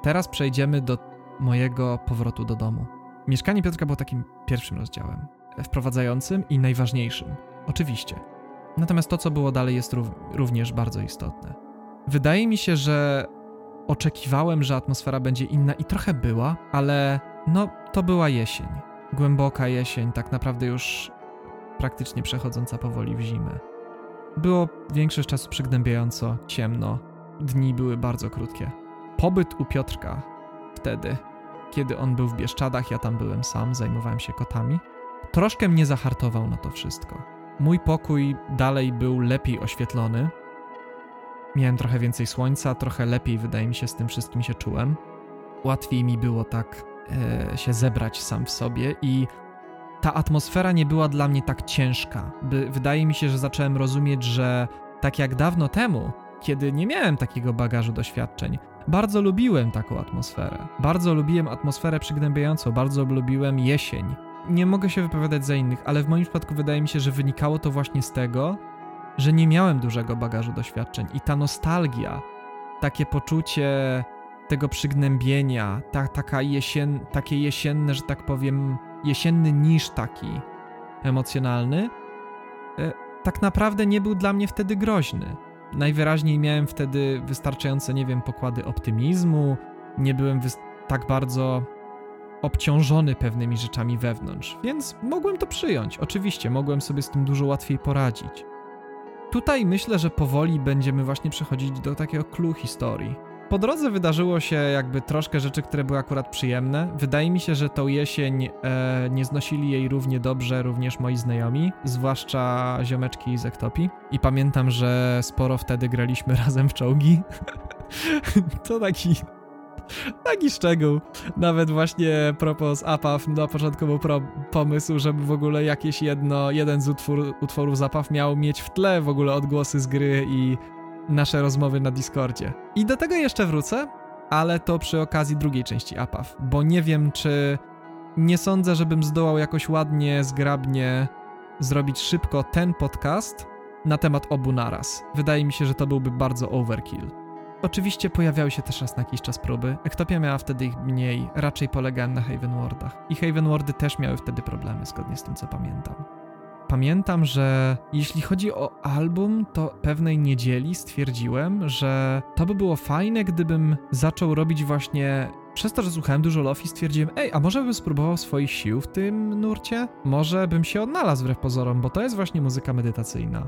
teraz przejdziemy do mojego powrotu do domu. Mieszkanie Piotrka było takim pierwszym rozdziałem, wprowadzającym i najważniejszym, oczywiście. Natomiast to, co było dalej, jest również bardzo istotne. Wydaje mi się, że oczekiwałem, że atmosfera będzie inna i trochę była, ale no, to była jesień głęboka jesień, tak naprawdę już praktycznie przechodząca powoli w zimę. Było większość czasu przygnębiająco, ciemno, dni były bardzo krótkie. Pobyt u Piotrka wtedy, kiedy on był w Bieszczadach, ja tam byłem sam, zajmowałem się kotami, troszkę mnie zahartował na to wszystko. Mój pokój dalej był lepiej oświetlony. Miałem trochę więcej słońca, trochę lepiej, wydaje mi się, z tym wszystkim się czułem. Łatwiej mi było tak e, się zebrać sam w sobie i ta atmosfera nie była dla mnie tak ciężka. By, wydaje mi się, że zacząłem rozumieć, że tak jak dawno temu, kiedy nie miałem takiego bagażu doświadczeń, bardzo lubiłem taką atmosferę. Bardzo lubiłem atmosferę przygnębiającą, bardzo lubiłem jesień. Nie mogę się wypowiadać za innych, ale w moim przypadku wydaje mi się, że wynikało to właśnie z tego, że nie miałem dużego bagażu doświadczeń i ta nostalgia, takie poczucie tego przygnębienia, ta, taka jesien, takie jesienne, że tak powiem, jesienny niż taki emocjonalny, e, tak naprawdę nie był dla mnie wtedy groźny. Najwyraźniej miałem wtedy wystarczające, nie wiem, pokłady optymizmu, nie byłem tak bardzo obciążony pewnymi rzeczami wewnątrz, więc mogłem to przyjąć. Oczywiście, mogłem sobie z tym dużo łatwiej poradzić. Tutaj myślę, że powoli będziemy właśnie przechodzić do takiego clue historii. Po drodze wydarzyło się jakby troszkę rzeczy, które były akurat przyjemne. Wydaje mi się, że tą jesień e, nie znosili jej równie dobrze również moi znajomi, zwłaszcza ziomeczki z Ektopii. I pamiętam, że sporo wtedy graliśmy razem w czołgi. to taki Taki szczegół. Nawet właśnie propos APAW na początku był pro pomysł, żeby w ogóle jakieś jedno, jeden z utwór, utworów z miał mieć w tle w ogóle odgłosy z gry i nasze rozmowy na Discordzie. I do tego jeszcze wrócę, ale to przy okazji drugiej części APAW, bo nie wiem, czy nie sądzę, żebym zdołał jakoś ładnie, zgrabnie zrobić szybko ten podcast na temat obu naraz. Wydaje mi się, że to byłby bardzo overkill. Oczywiście pojawiały się też raz na jakiś czas próby. Ektopia miała wtedy ich mniej, raczej polegałem na Havenwardach. I Havenwardy też miały wtedy problemy, zgodnie z tym, co pamiętam. Pamiętam, że jeśli chodzi o album, to pewnej niedzieli stwierdziłem, że to by było fajne, gdybym zaczął robić właśnie. Przez to, że słuchałem dużo Lofi, stwierdziłem, ej, a może bym spróbował swoich sił w tym nurcie? Może bym się odnalazł wbrew pozorom, bo to jest właśnie muzyka medytacyjna.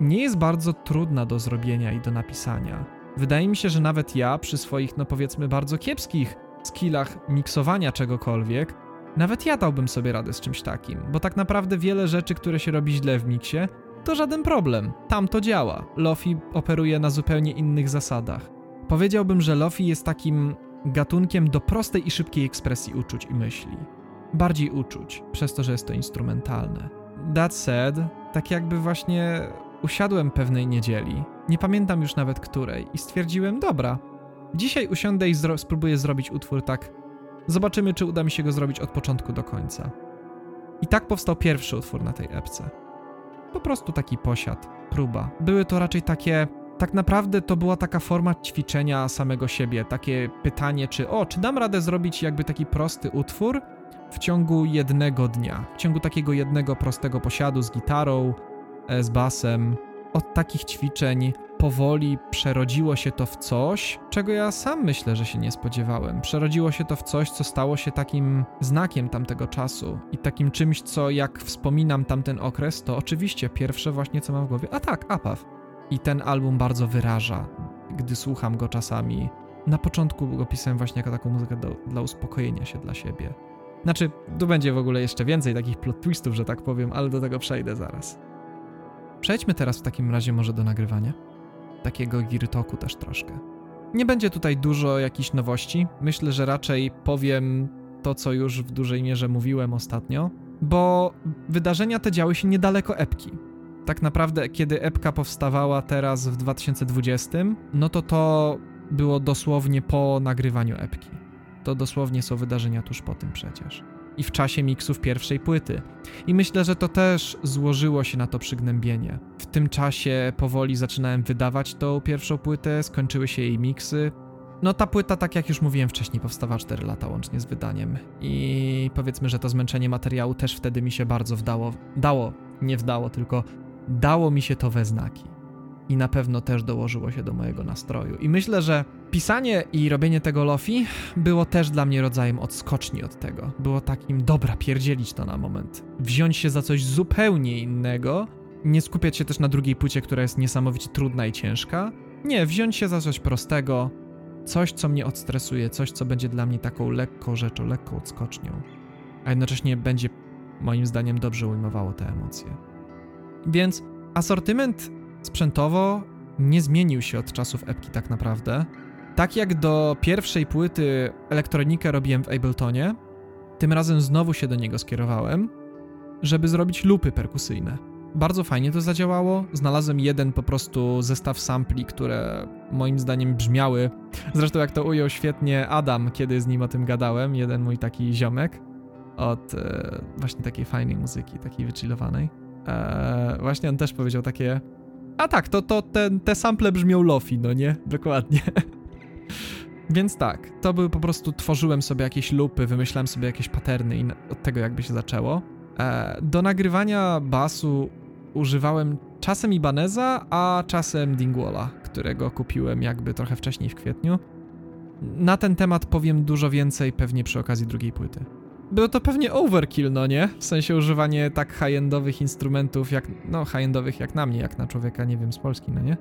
Nie jest bardzo trudna do zrobienia i do napisania. Wydaje mi się, że nawet ja przy swoich, no powiedzmy, bardzo kiepskich skillach miksowania czegokolwiek, nawet ja dałbym sobie radę z czymś takim, bo tak naprawdę wiele rzeczy, które się robi źle w miksie, to żaden problem. Tam to działa. Lofi operuje na zupełnie innych zasadach. Powiedziałbym, że Lofi jest takim gatunkiem do prostej i szybkiej ekspresji uczuć i myśli. Bardziej uczuć, przez to, że jest to instrumentalne. That said, tak jakby właśnie usiadłem pewnej niedzieli, nie pamiętam już nawet której, i stwierdziłem, dobra, dzisiaj usiądę i zro spróbuję zrobić utwór tak Zobaczymy, czy uda mi się go zrobić od początku do końca. I tak powstał pierwszy utwór na tej epce. Po prostu taki posiad, próba. Były to raczej takie. Tak naprawdę to była taka forma ćwiczenia samego siebie, takie pytanie, czy o, czy dam radę zrobić jakby taki prosty utwór w ciągu jednego dnia, w ciągu takiego jednego prostego posiadu z gitarą, e, z basem. Od takich ćwiczeń powoli przerodziło się to w coś, czego ja sam myślę, że się nie spodziewałem. Przerodziło się to w coś, co stało się takim znakiem tamtego czasu i takim czymś, co jak wspominam tamten okres, to oczywiście pierwsze właśnie co mam w głowie, a tak, Apaw. I ten album bardzo wyraża, gdy słucham go czasami. Na początku go pisałem właśnie jako taką muzykę do, dla uspokojenia się dla siebie. Znaczy, tu będzie w ogóle jeszcze więcej takich plot twistów, że tak powiem, ale do tego przejdę zaraz. Przejdźmy teraz w takim razie może do nagrywania. Takiego girtoku też troszkę. Nie będzie tutaj dużo jakichś nowości. Myślę, że raczej powiem to, co już w dużej mierze mówiłem ostatnio, bo wydarzenia te działy się niedaleko epki. Tak naprawdę, kiedy epka powstawała teraz w 2020, no to to było dosłownie po nagrywaniu epki. To dosłownie są wydarzenia tuż po tym przecież i w czasie miksów pierwszej płyty. I myślę, że to też złożyło się na to przygnębienie. W tym czasie powoli zaczynałem wydawać tą pierwszą płytę, skończyły się jej miksy. No ta płyta, tak jak już mówiłem wcześniej, powstawała 4 lata łącznie z wydaniem. I powiedzmy, że to zmęczenie materiału też wtedy mi się bardzo wdało. Dało, nie wdało, tylko dało mi się to we znaki i na pewno też dołożyło się do mojego nastroju. I myślę, że pisanie i robienie tego lofi było też dla mnie rodzajem odskoczni od tego. Było takim, dobra, pierdzielić to na moment. Wziąć się za coś zupełnie innego, nie skupiać się też na drugiej płycie, która jest niesamowicie trudna i ciężka. Nie, wziąć się za coś prostego, coś, co mnie odstresuje, coś, co będzie dla mnie taką lekką rzeczą, lekką odskocznią, a jednocześnie będzie moim zdaniem dobrze ujmowało te emocje. Więc asortyment sprzętowo nie zmienił się od czasów epki tak naprawdę. Tak jak do pierwszej płyty elektronikę robiłem w Abletonie, tym razem znowu się do niego skierowałem, żeby zrobić lupy perkusyjne. Bardzo fajnie to zadziałało. Znalazłem jeden po prostu zestaw sampli, które moim zdaniem brzmiały. Zresztą jak to ujął świetnie Adam, kiedy z nim o tym gadałem, jeden mój taki ziomek od e, właśnie takiej fajnej muzyki, takiej wychillowanej. E, właśnie on też powiedział takie a tak, to, to ten, te sample brzmią lofi, no nie? Dokładnie. Więc tak, to były po prostu, tworzyłem sobie jakieś lupy, wymyślałem sobie jakieś paterny i od tego jakby się zaczęło. E, do nagrywania basu używałem czasem Ibaneza, a czasem Dingwalla, którego kupiłem jakby trochę wcześniej w kwietniu. Na ten temat powiem dużo więcej pewnie przy okazji drugiej płyty. Było to pewnie overkill, no nie? W sensie używanie tak high-endowych instrumentów, jak, no high-endowych jak na mnie, jak na człowieka, nie wiem, z Polski, no nie?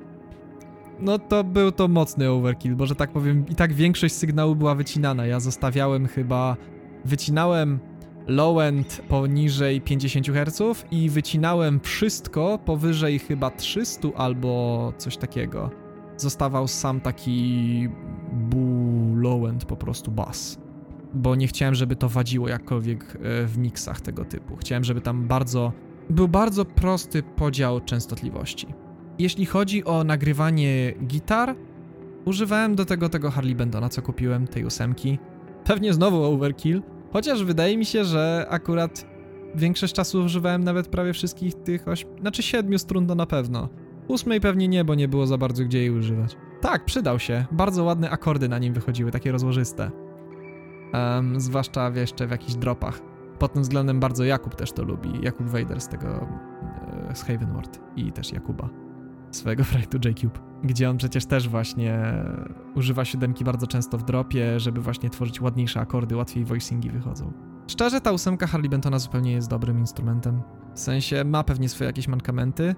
No to był to mocny overkill, bo że tak powiem, i tak większość sygnału była wycinana. Ja zostawiałem chyba, wycinałem low-end poniżej 50 Hz i wycinałem wszystko powyżej chyba 300 albo coś takiego. Zostawał sam taki bu low-end po prostu bass bo nie chciałem, żeby to wadziło jakkolwiek e, w miksach tego typu. Chciałem, żeby tam bardzo był bardzo prosty podział częstotliwości. Jeśli chodzi o nagrywanie gitar, używałem do tego tego Harley Bendona, co kupiłem, tej ósemki. Pewnie znowu overkill, chociaż wydaje mi się, że akurat większość czasu używałem nawet prawie wszystkich tych ośm... znaczy siedmiu strun to na pewno. Ósmej pewnie nie, bo nie było za bardzo gdzie jej używać. Tak, przydał się. Bardzo ładne akordy na nim wychodziły, takie rozłożyste um, zwłaszcza jeszcze w jakichś dropach. Pod tym względem bardzo Jakub też to lubi. Jakub Vader z tego, e, z Havenward i też Jakuba, swojego projektu J-Cube, gdzie on przecież też właśnie używa siódemki bardzo często w dropie, żeby właśnie tworzyć ładniejsze akordy, łatwiej voicingi wychodzą. Szczerze, ta ósemka Harley Bentona zupełnie jest dobrym instrumentem. W sensie ma pewnie swoje jakieś mankamenty,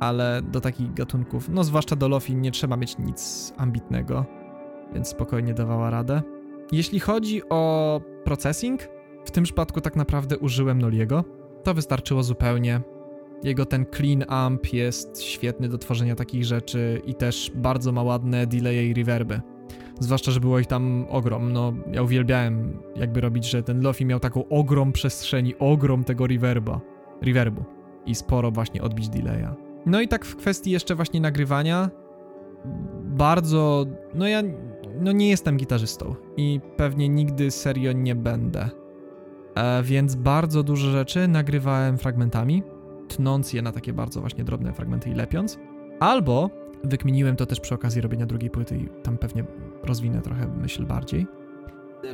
ale do takich gatunków, no zwłaszcza do Lofi, nie trzeba mieć nic ambitnego, więc spokojnie dawała radę. Jeśli chodzi o processing, w tym przypadku tak naprawdę użyłem Noliego. To wystarczyło zupełnie. Jego ten clean amp jest świetny do tworzenia takich rzeczy i też bardzo ma ładne delaye i reverby. Zwłaszcza, że było ich tam ogrom. No, ja uwielbiałem jakby robić, że ten Lofi miał taką ogrom przestrzeni, ogrom tego reverba, reverbu i sporo właśnie odbić delaya. No i tak w kwestii jeszcze właśnie nagrywania, bardzo, no ja no nie jestem gitarzystą i pewnie nigdy serio nie będę. E, więc bardzo dużo rzeczy nagrywałem fragmentami, tnąc je na takie bardzo właśnie drobne fragmenty i lepiąc. Albo wykminiłem to też przy okazji robienia drugiej płyty i tam pewnie rozwinę trochę myśl bardziej.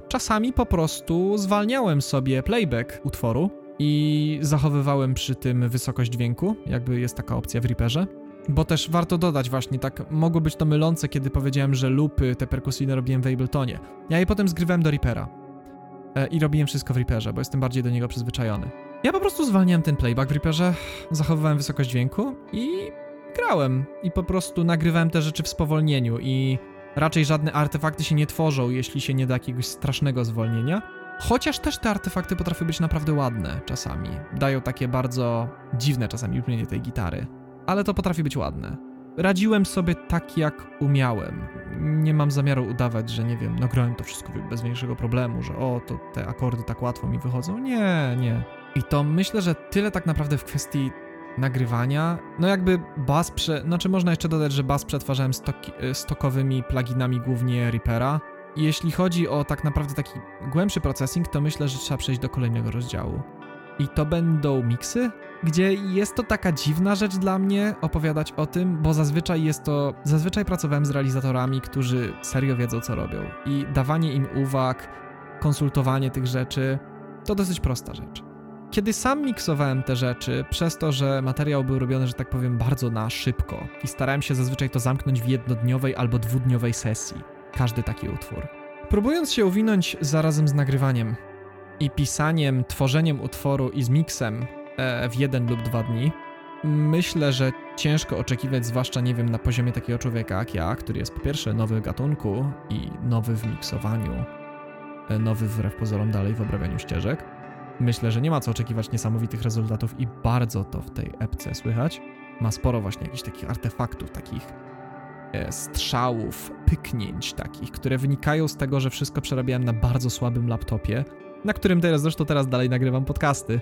Czasami po prostu zwalniałem sobie playback utworu i zachowywałem przy tym wysokość dźwięku, jakby jest taka opcja w Reaperze Bo też warto dodać właśnie, tak mogło być to mylące, kiedy powiedziałem, że lupy te perkusyjne robiłem w Abletonie. Ja je potem zgrywałem do Reapera. E, I robiłem wszystko w Reaperze, bo jestem bardziej do niego przyzwyczajony. Ja po prostu zwalniałem ten playback w Reaperze, zachowywałem wysokość dźwięku i grałem. I po prostu nagrywałem te rzeczy w spowolnieniu i raczej żadne artefakty się nie tworzą, jeśli się nie da jakiegoś strasznego zwolnienia. Chociaż też te artefakty potrafią być naprawdę ładne czasami. Dają takie bardzo dziwne czasami brzmienie tej gitary. Ale to potrafi być ładne. Radziłem sobie tak, jak umiałem. Nie mam zamiaru udawać, że nie wiem, nagrałem to wszystko bez większego problemu, że o, to te akordy tak łatwo mi wychodzą. Nie, nie. I to myślę, że tyle tak naprawdę w kwestii nagrywania. No jakby bas prze... Znaczy można jeszcze dodać, że bas przetwarzałem stoki, stokowymi pluginami głównie Reapera. Jeśli chodzi o tak naprawdę taki głębszy processing, to myślę, że trzeba przejść do kolejnego rozdziału. I to będą miksy, gdzie jest to taka dziwna rzecz dla mnie opowiadać o tym, bo zazwyczaj jest to. Zazwyczaj pracowałem z realizatorami, którzy serio wiedzą, co robią. I dawanie im uwag, konsultowanie tych rzeczy to dosyć prosta rzecz. Kiedy sam miksowałem te rzeczy, przez to, że materiał był robiony, że tak powiem, bardzo na szybko i starałem się zazwyczaj to zamknąć w jednodniowej albo dwudniowej sesji, każdy taki utwór. Próbując się uwinąć zarazem z nagrywaniem i pisaniem, tworzeniem utworu i z miksem w jeden lub dwa dni, myślę, że ciężko oczekiwać, zwłaszcza nie wiem, na poziomie takiego człowieka jak ja, który jest po pierwsze nowy w gatunku i nowy w miksowaniu, e, nowy wbrew pozorom dalej w obrabianiu ścieżek. Myślę, że nie ma co oczekiwać niesamowitych rezultatów i bardzo to w tej epce słychać. Ma sporo właśnie jakichś takich artefaktów, takich e, strzałów, pyknięć takich, które wynikają z tego, że wszystko przerabiałem na bardzo słabym laptopie, na którym teraz zresztą teraz dalej nagrywam podcasty.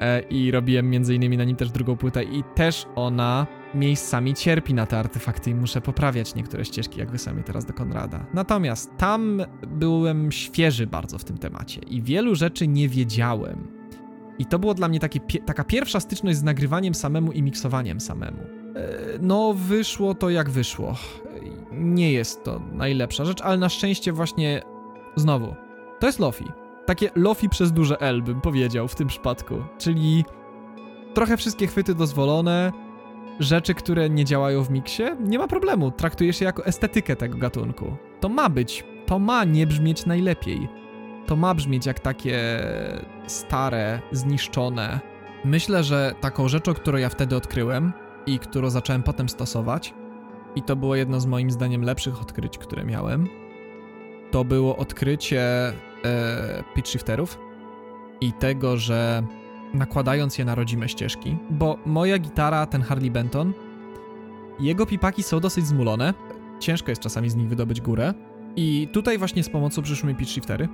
E, I robiłem między innymi na nim też drugą płytę i też ona miejscami cierpi na te artefakty i muszę poprawiać niektóre ścieżki, jak wy sami teraz do Konrada. Natomiast tam byłem świeży bardzo w tym temacie i wielu rzeczy nie wiedziałem. I to było dla mnie takie, taka pierwsza styczność z nagrywaniem samemu i miksowaniem samemu. E, no, wyszło to jak wyszło. Nie jest to najlepsza rzecz, ale na szczęście właśnie znowu, to jest Lofi. Takie Lofi przez duże L bym powiedział w tym przypadku, czyli trochę wszystkie chwyty dozwolone, rzeczy, które nie działają w miksie, nie ma problemu. Traktujesz je jako estetykę tego gatunku. To ma być, to ma nie brzmieć najlepiej. To ma brzmieć jak takie stare, zniszczone. Myślę, że taką rzeczą, którą ja wtedy odkryłem i którą zacząłem potem stosować, i to było jedno z moim zdaniem lepszych odkryć, które miałem, to było odkrycie e, pitch shifterów i tego, że nakładając je na rodzime ścieżki, bo moja gitara, ten Harley Benton, jego pipaki są dosyć zmulone, ciężko jest czasami z nich wydobyć górę. I tutaj właśnie z pomocą przyszły mi pitch shiftery.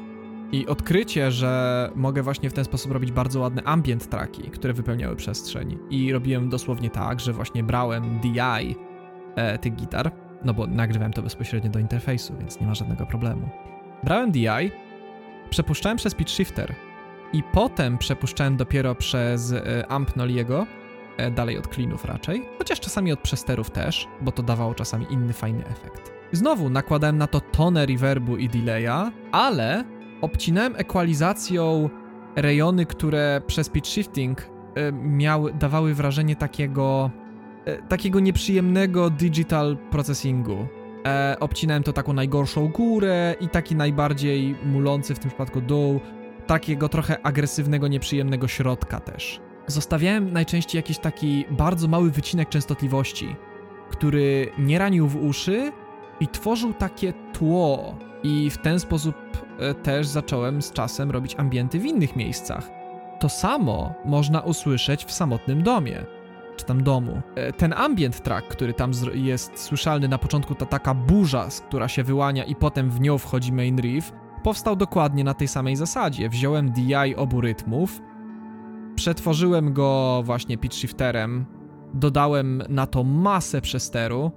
I odkrycie, że mogę właśnie w ten sposób robić bardzo ładne ambient tracki, które wypełniały przestrzeń. I robiłem dosłownie tak, że właśnie brałem DI e, tych gitar, no bo nagrywałem to bezpośrednio do interfejsu, więc nie ma żadnego problemu. Brałem DI, przepuszczałem przez pitch shifter i potem przepuszczałem dopiero przez e, amp Noliego, e, dalej od cleanów raczej, chociaż czasami od przesterów też, bo to dawało czasami inny fajny efekt. Znowu nakładałem na to tonę reverbu i delaya, ale obcinałem ekwalizacją rejony, które przez pitch shifting e, miały, dawały wrażenie takiego takiego nieprzyjemnego digital processingu. E, obcinałem to taką najgorszą górę i taki najbardziej mulący w tym przypadku dół, takiego trochę agresywnego, nieprzyjemnego środka też. Zostawiałem najczęściej jakiś taki bardzo mały wycinek częstotliwości, który nie ranił w uszy i tworzył takie tło. I w ten sposób e, też zacząłem z czasem robić ambienty w innych miejscach. To samo można usłyszeć w samotnym domie, czy tam domu. E, ten ambient track, który tam jest słyszalny na początku, ta taka burza, która się wyłania i potem w nią wchodzi main riff, powstał dokładnie na tej samej zasadzie. Wziąłem DI obu rytmów, przetworzyłem go właśnie pitch shifterem, dodałem na to masę przesteru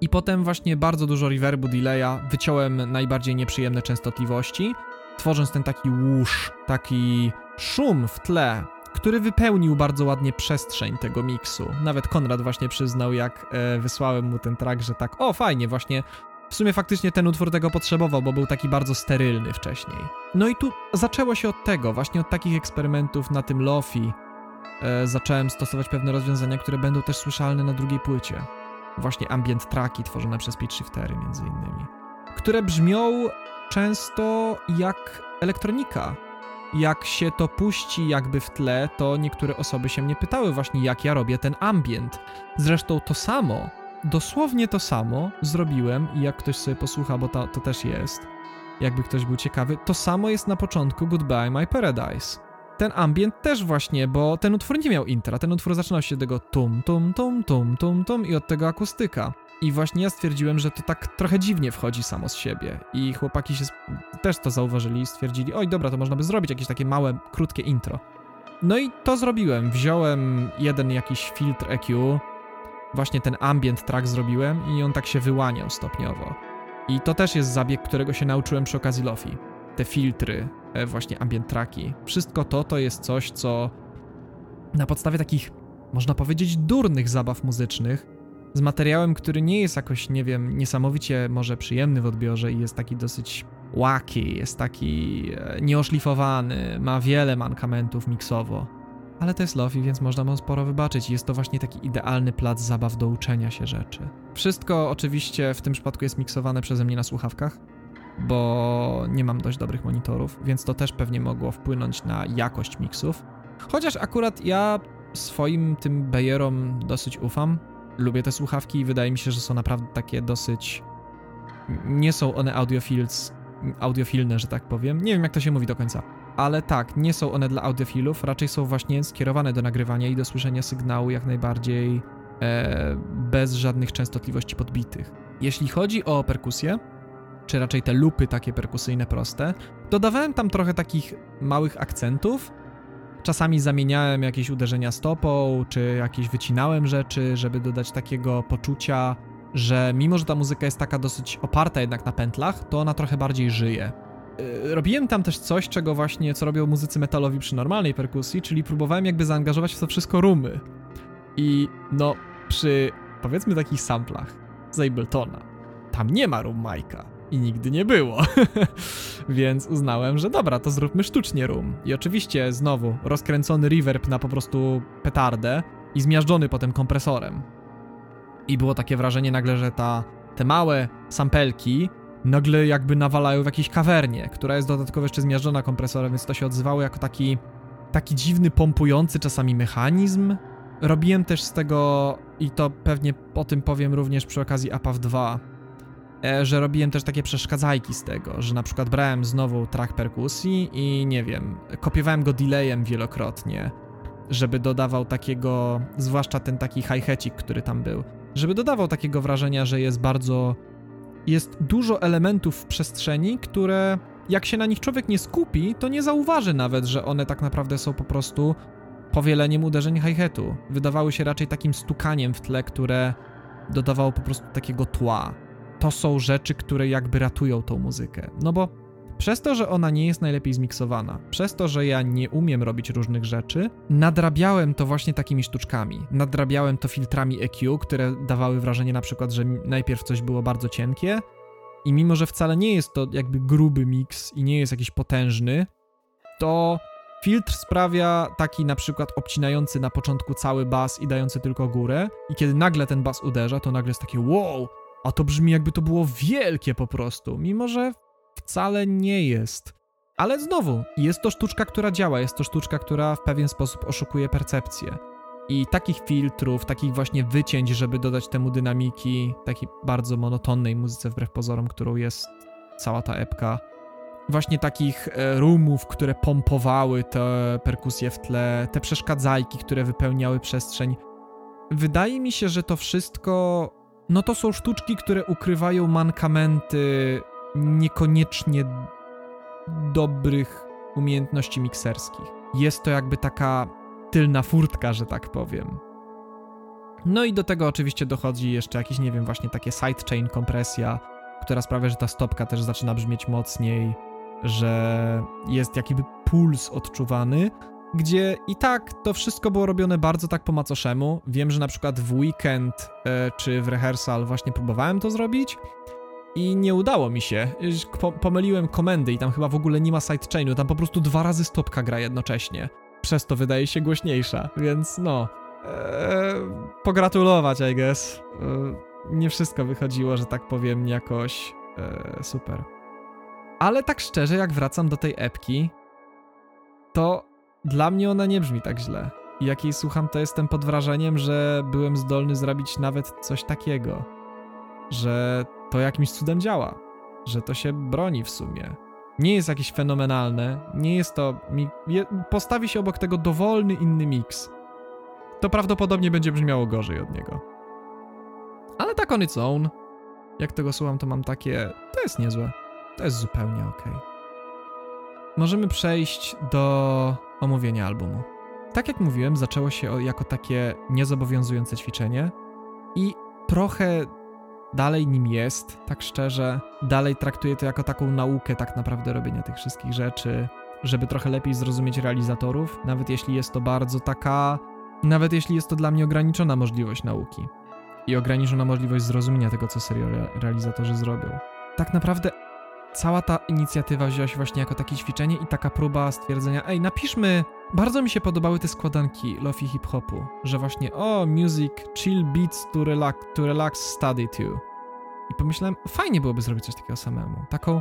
i potem właśnie bardzo dużo reverbu, delaya, wyciąłem najbardziej nieprzyjemne częstotliwości, tworząc ten taki łusz, taki szum w tle, który wypełnił bardzo ładnie przestrzeń tego miksu. Nawet Konrad właśnie przyznał, jak e, wysłałem mu ten track, że tak, o fajnie, właśnie w sumie faktycznie ten utwór tego potrzebował, bo był taki bardzo sterylny wcześniej. No i tu zaczęło się od tego, właśnie od takich eksperymentów na tym lofi. E, zacząłem stosować pewne rozwiązania, które będą też słyszalne na drugiej płycie. właśnie ambient tracki tworzone przez pitch shiftery między innymi, które brzmią często jak elektronika. Jak się to puści jakby w tle, to niektóre osoby się mnie pytały właśnie jak ja robię ten ambient. Zresztą to samo, dosłownie to samo zrobiłem i jak ktoś sobie posłucha, bo to, to też jest, jakby ktoś był ciekawy, to samo jest na początku Goodbye My Paradise ten ambient też właśnie, bo ten utwór nie miał intra, ten utwór zaczynał się tego tum, tum, tum, tum, tum, tum i od tego akustyka. I właśnie ja stwierdziłem, że to tak trochę dziwnie wchodzi samo z siebie. I chłopaki się też to zauważyli i stwierdzili, oj dobra, to można by zrobić jakieś takie małe, krótkie intro. No i to zrobiłem. Wziąłem jeden jakiś filtr EQ, właśnie ten ambient track zrobiłem i on tak się wyłaniał stopniowo. I to też jest zabieg, którego się nauczyłem przy okazji Lofi. Te filtry, E, właśnie ambient tracki. Wszystko to to jest coś, co na podstawie takich, można powiedzieć, durnych zabaw muzycznych, z materiałem, który nie jest jakoś, nie wiem, niesamowicie może przyjemny w odbiorze i jest taki dosyć łaki, jest taki e, nieoszlifowany, ma wiele mankamentów miksowo. Ale to jest Lofi, więc można mu sporo wybaczyć. Jest to właśnie taki idealny plac zabaw do uczenia się rzeczy. Wszystko oczywiście w tym przypadku jest miksowane przeze mnie na słuchawkach, bo nie mam dość dobrych monitorów, więc to też pewnie mogło wpłynąć na jakość miksów. Chociaż akurat ja swoim tym Bayerom dosyć ufam. Lubię te słuchawki i wydaje mi się, że są naprawdę takie dosyć. Nie są one audiofils, audiofilne, że tak powiem. Nie wiem, jak to się mówi do końca. Ale tak, nie są one dla audiofilów, raczej są właśnie skierowane do nagrywania i do słyszenia sygnału jak najbardziej e, bez żadnych częstotliwości podbitych. Jeśli chodzi o perkusję, czy raczej te lupy takie perkusyjne proste, dodawałem tam trochę takich małych akcentów. Czasami zamieniałem jakieś uderzenia stopą, czy jakieś wycinałem rzeczy, żeby dodać takiego poczucia, że mimo, że ta muzyka jest taka dosyć oparta jednak na pętlach, to ona trochę bardziej żyje. Yy, robiłem tam też coś, czego właśnie, co robią muzycy metalowi przy normalnej perkusji, czyli próbowałem jakby zaangażować w to wszystko rumy. I no, przy powiedzmy takich samplach z Abletona, tam nie ma rum Majka i nigdy nie było. Więc uznałem, że dobra, to zróbmy sztucznie room. I oczywiście znowu rozkręcony reverb na po prostu petardę i zmiażdżony potem kompresorem. I było takie wrażenie nagle, że ta, te małe sampelki nagle jakby nawalają w jakiejś kawernie, która jest dodatkowo jeszcze zmiażdżona kompresorem, więc to się odzywało jako taki taki dziwny, pompujący czasami mechanizm. Robiłem też z tego, i to pewnie o tym powiem również przy okazji APAW 2, E, że robiłem też takie przeszkadzajki z tego, że na przykład brałem znowu track perkusji i nie wiem, kopiowałem go delayem wielokrotnie, żeby dodawał takiego, zwłaszcza ten taki hi-hatik, który tam był, żeby dodawał takiego wrażenia, że jest bardzo, jest dużo elementów w przestrzeni, które jak się na nich człowiek nie skupi, to nie zauważy nawet, że one tak naprawdę są po prostu powieleniem uderzeń hi-hatu. Wydawały się raczej takim stukaniem w tle, które dodawało po prostu takiego tła to są rzeczy, które jakby ratują tą muzykę. No bo przez to, że ona nie jest najlepiej zmiksowana, przez to, że ja nie umiem robić różnych rzeczy, nadrabiałem to właśnie takimi sztuczkami. Nadrabiałem to filtrami EQ, które dawały wrażenie na przykład, że najpierw coś było bardzo cienkie i mimo, że wcale nie jest to jakby gruby miks i nie jest jakiś potężny, to filtr sprawia taki na przykład obcinający na początku cały bas i dający tylko górę i kiedy nagle ten bas uderza, to nagle jest takie wow, a to brzmi jakby to było wielkie po prostu, mimo że wcale nie jest. Ale znowu, jest to sztuczka, która działa, jest to sztuczka, która w pewien sposób oszukuje percepcję. I takich filtrów, takich właśnie wycięć, żeby dodać temu dynamiki, takiej bardzo monotonnej muzyce wbrew pozorom, którą jest cała ta epka. Właśnie takich e, rumów, które pompowały te perkusje w tle, te przeszkadzajki, które wypełniały przestrzeń. Wydaje mi się, że to wszystko no to są sztuczki, które ukrywają mankamenty niekoniecznie dobrych umiejętności mikserskich. Jest to jakby taka tylna furtka, że tak powiem. No i do tego oczywiście dochodzi jeszcze jakiś, nie wiem, właśnie takie sidechain kompresja, która sprawia, że ta stopka też zaczyna brzmieć mocniej, że jest jakiby puls odczuwany, gdzie i tak to wszystko było robione bardzo tak po macoszemu. Wiem, że na przykład w weekend e, czy w rehearsal właśnie próbowałem to zrobić i nie udało mi się. Po, pomyliłem komendy i tam chyba w ogóle nie ma sidechainu, tam po prostu dwa razy stopka gra jednocześnie. Przez to wydaje się głośniejsza, więc no. e, pogratulować, I guess. E, nie wszystko wychodziło, że tak powiem, jakoś e, super. Ale tak szczerze, jak wracam do tej epki, to dla mnie ona nie brzmi tak źle. Jak jej słucham, to jestem pod wrażeniem, że byłem zdolny zrobić nawet coś takiego. Że to jakimś cudem działa. Że to się broni w sumie. Nie jest jakieś fenomenalne, nie jest to. Postawi się obok tego dowolny inny miks. To prawdopodobnie będzie brzmiało gorzej od niego. Ale tak on its own. Jak tego słucham, to mam takie. To jest niezłe. To jest zupełnie ok. Możemy przejść do omówienia albumu. Tak jak mówiłem, zaczęło się jako takie niezobowiązujące ćwiczenie i trochę dalej nim jest, tak szczerze. Dalej traktuję to jako taką naukę tak naprawdę robienia tych wszystkich rzeczy, żeby trochę lepiej zrozumieć realizatorów, nawet jeśli jest to bardzo taka, nawet jeśli jest to dla mnie ograniczona możliwość nauki i ograniczona możliwość zrozumienia tego, co serio realizatorzy zrobią. Tak naprawdę cała ta inicjatywa wzięła się właśnie jako takie ćwiczenie i taka próba stwierdzenia, ej, napiszmy. Bardzo mi się podobały te składanki lofi hip-hopu, że właśnie, o, music, chill beats to relax, to relax study to. I pomyślałem, fajnie byłoby zrobić coś takiego samemu. Taką,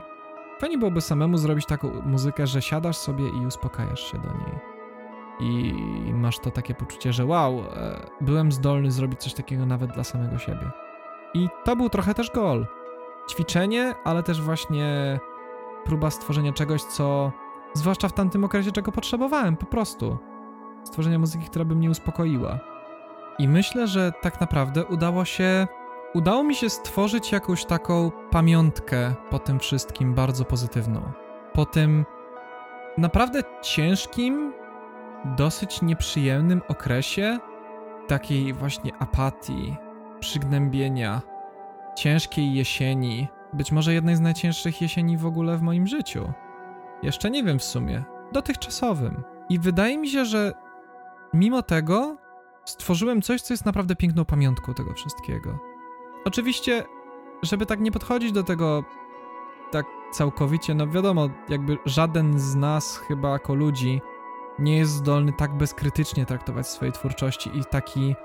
fajnie byłoby samemu zrobić taką muzykę, że siadasz sobie i uspokajasz się do niej. I masz to takie poczucie, że wow, e, byłem zdolny zrobić coś takiego nawet dla samego siebie. I to był trochę też goal ćwiczenie, ale też właśnie próba stworzenia czegoś, co zwłaszcza w tamtym okresie, czego potrzebowałem, po prostu. Stworzenia muzyki, która by mnie uspokoiła. I myślę, że tak naprawdę udało się. Udało mi się stworzyć jakąś taką pamiątkę po tym wszystkim bardzo pozytywną. Po tym naprawdę ciężkim, dosyć nieprzyjemnym okresie takiej właśnie apatii, przygnębienia, ciężkiej jesieni, być może jednej z najcięższych jesieni w ogóle w moim życiu. Jeszcze nie wiem w sumie, dotychczasowym. I wydaje mi się, że mimo tego stworzyłem coś, co jest naprawdę piękną pamiątką tego wszystkiego. Oczywiście, żeby tak nie podchodzić do tego tak całkowicie, no wiadomo, jakby żaden z nas chyba jako ludzi nie jest zdolny tak bezkrytycznie traktować swojej twórczości i taki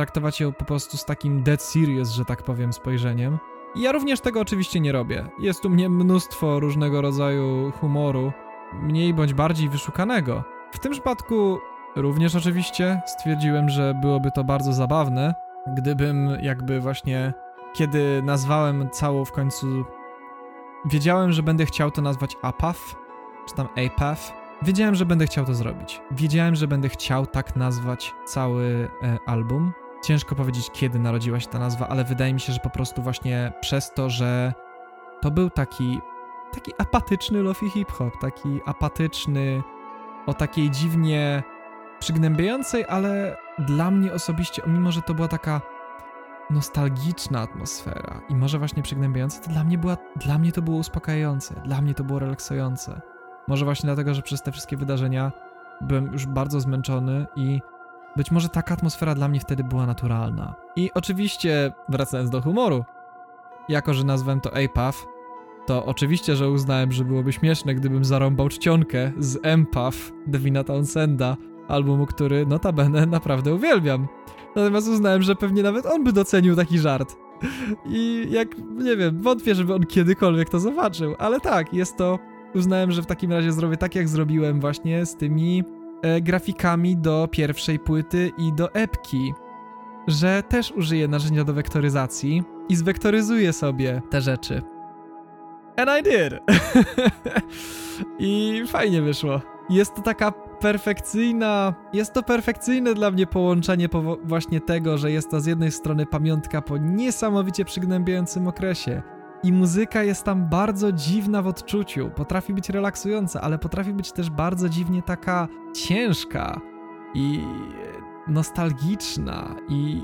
traktować ją po prostu z takim dead serious, że tak powiem, spojrzeniem. Ja również tego oczywiście nie robię. Jest u mnie mnóstwo różnego rodzaju humoru, mniej bądź bardziej wyszukanego. W tym przypadku również oczywiście stwierdziłem, że byłoby to bardzo zabawne, gdybym jakby właśnie, kiedy nazwałem całą w końcu. Wiedziałem, że będę chciał to nazwać APAF, czy tam APAF. Wiedziałem, że będę chciał to zrobić. Wiedziałem, że będę chciał tak nazwać cały e, album. Ciężko powiedzieć, kiedy narodziła się ta nazwa, ale wydaje mi się, że po prostu właśnie przez to, że to był taki, taki apatyczny lofi hip-hop, taki apatyczny, o takiej dziwnie przygnębiającej, ale dla mnie osobiście, mimo że to była taka nostalgiczna atmosfera i może właśnie przygnębiająca, to dla mnie, była, dla mnie to było uspokajające, dla mnie to było relaksujące. Może właśnie dlatego, że przez te wszystkie wydarzenia byłem już bardzo zmęczony i być może taka atmosfera dla mnie wtedy była naturalna. I oczywiście, wracając do humoru, jako że nazwałem to APAF, to oczywiście, że uznałem, że byłoby śmieszne, gdybym zarąbał czcionkę z Empath Devina Townsenda, albumu, który notabene naprawdę uwielbiam. Natomiast uznałem, że pewnie nawet on by docenił taki żart. I jak, nie wiem, wątpię, żeby on kiedykolwiek to zobaczył, ale tak, jest to... Uznałem, że w takim razie zrobię tak, jak zrobiłem właśnie z tymi grafikami do pierwszej płyty i do epki, że też użyję narzędzia do wektoryzacji i zwektoryzuję sobie te rzeczy. And I did! I fajnie wyszło. Jest to taka perfekcyjna, jest to perfekcyjne dla mnie połączenie po właśnie tego, że jest to z jednej strony pamiątka po niesamowicie przygnębiającym okresie, i muzyka jest tam bardzo dziwna w odczuciu. Potrafi być relaksująca, ale potrafi być też bardzo dziwnie taka ciężka i nostalgiczna. I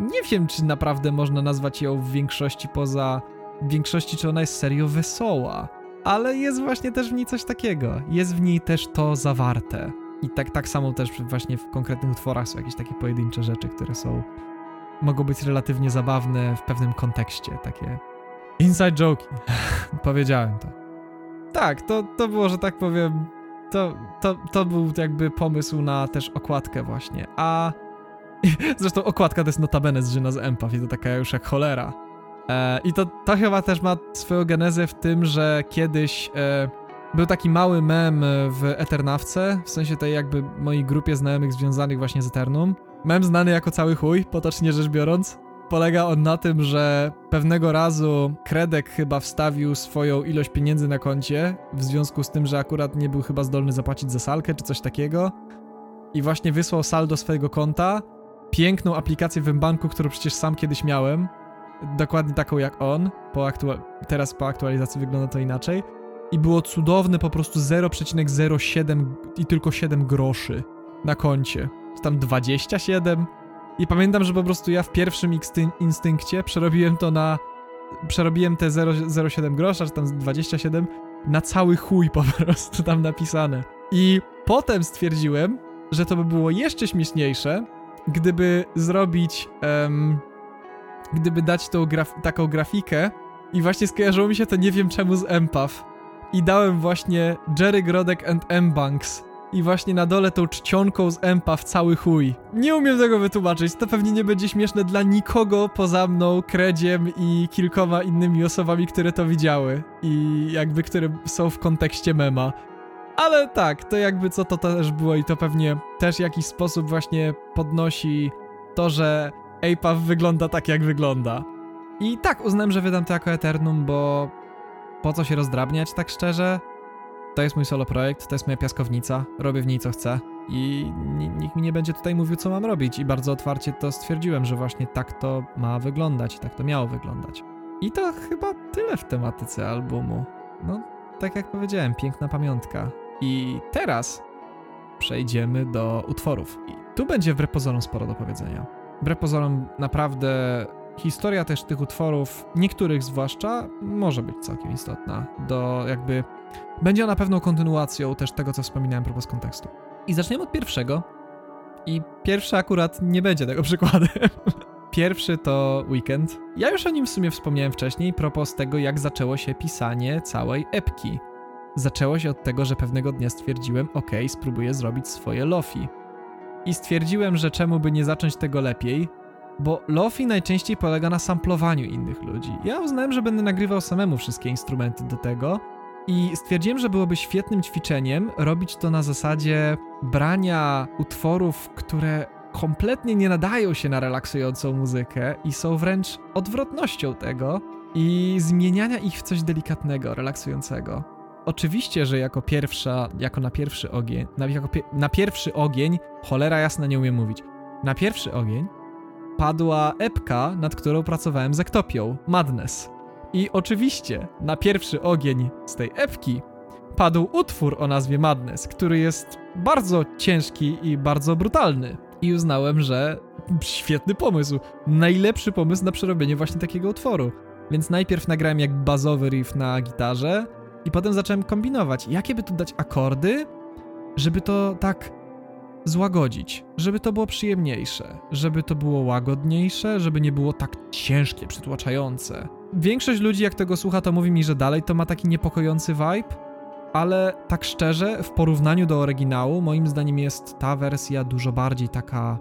nie wiem, czy naprawdę można nazwać ją w większości poza. W większości, czy ona jest serio wesoła. Ale jest właśnie też w niej coś takiego. Jest w niej też to zawarte. I tak, tak samo też właśnie w konkretnych utworach są jakieś takie pojedyncze rzeczy, które są. mogą być relatywnie zabawne w pewnym kontekście. Takie Inside joke. Powiedziałem to. Tak, to, to było, że tak powiem, to, to, to był jakby pomysł na też okładkę właśnie. A Zresztą okładka to jest notabene z Żyna z Empath i to taka już jak cholera. E, I to, to chyba też ma swoją genezę w tym, że kiedyś e, był taki mały mem w Eternawce, w sensie tej jakby mojej grupie znajomych związanych właśnie z Eternum. Mem znany jako cały chuj, potocznie rzecz biorąc. Polega on na tym, że pewnego razu Kredek chyba wstawił swoją ilość pieniędzy na koncie, w związku z tym, że akurat nie był chyba zdolny zapłacić za salkę czy coś takiego. I właśnie wysłał saldo swojego konta, piękną aplikację w banku, którą przecież sam kiedyś miałem, dokładnie taką jak on. Po teraz po aktualizacji wygląda to inaczej. I było cudowne po prostu 0,07 i tylko 7 groszy na koncie. Tam 27? I pamiętam, że po prostu ja w pierwszym instynkcie przerobiłem to na. Przerobiłem te 0,07 grosza, czy tam 27 na cały chuj po prostu tam napisane. I potem stwierdziłem, że to by było jeszcze śmieszniejsze, gdyby zrobić. Um, gdyby dać tą graf taką grafikę. I właśnie skojarzyło mi się to nie wiem czemu z Empath. I dałem właśnie Jerry Grodek and M-Banks. I właśnie na dole tą czcionką z Empath cały chuj. Nie umiem tego wytłumaczyć, to pewnie nie będzie śmieszne dla nikogo poza mną, Kredziem i kilkoma innymi osobami, które to widziały. I jakby, które są w kontekście mema. Ale tak, to jakby co to też było i to pewnie też w jakiś sposób właśnie podnosi to, że Apeaf wygląda tak, jak wygląda. I tak, uznałem, że wydam to jako Eternum, bo po co się rozdrabniać, tak szczerze? To jest mój solo projekt, to jest moja piaskownica, robię w niej co chcę i nikt mi nie będzie tutaj mówił, co mam robić i bardzo otwarcie to stwierdziłem, że właśnie tak to ma wyglądać i tak to miało wyglądać. I to chyba tyle w tematyce albumu. No, tak jak powiedziałem, piękna pamiątka. I teraz przejdziemy do utworów. I tu będzie w pozorom sporo do powiedzenia. Wbrew pozorom naprawdę historia też tych utworów, niektórych zwłaszcza, może być całkiem istotna. Do jakby. Będzie ona pewną kontynuacją też tego, co wspominałem propos kontekstu. I zaczniemy od pierwszego. I pierwszy akurat nie będzie tego przykładem. Pierwszy to Weekend. Ja już o nim w sumie wspomniałem wcześniej, propos tego, jak zaczęło się pisanie całej epki. Zaczęło się od tego, że pewnego dnia stwierdziłem, ok, spróbuję zrobić swoje lofi. I stwierdziłem, że czemu by nie zacząć tego lepiej, bo lofi najczęściej polega na samplowaniu innych ludzi. Ja uznałem, że będę nagrywał samemu wszystkie instrumenty do tego i stwierdziłem, że byłoby świetnym ćwiczeniem robić to na zasadzie brania utworów, które kompletnie nie nadają się na relaksującą muzykę i są wręcz odwrotnością tego i zmieniania ich w coś delikatnego, relaksującego. Oczywiście, że jako pierwsza, jako na pierwszy ogień, na, pie, na pierwszy ogień, cholera jasna nie umiem mówić, na pierwszy ogień padła epka, nad którą pracowałem z Ektopią, Madness. I oczywiście na pierwszy ogień z tej epki padł utwór o nazwie Madness, który jest bardzo ciężki i bardzo brutalny. I uznałem, że świetny pomysł, najlepszy pomysł na przerobienie właśnie takiego utworu. Więc najpierw nagrałem jak bazowy riff na gitarze, i potem zacząłem kombinować, jakie by tu dać akordy, żeby to tak złagodzić, żeby to było przyjemniejsze, żeby to było łagodniejsze, żeby nie było tak ciężkie, przytłaczające. Większość ludzi, jak tego słucha, to mówi mi, że dalej to ma taki niepokojący vibe, ale tak szczerze, w porównaniu do oryginału, moim zdaniem jest ta wersja dużo bardziej taka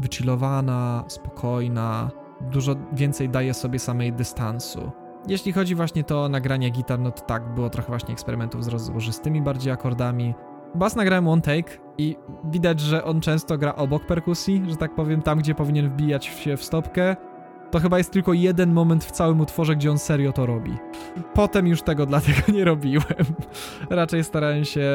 wychillowana, spokojna, dużo więcej daje sobie samej dystansu. Jeśli chodzi właśnie to o nagranie gitar, no to tak, było trochę właśnie eksperymentów z rozłożystymi bardziej akordami. Bas nagrałem one take i widać, że on często gra obok perkusji, że tak powiem, tam gdzie powinien wbijać się w stopkę. To chyba jest tylko jeden moment w całym utworze, gdzie on serio to robi. Potem już tego dlatego nie robiłem. Raczej starałem się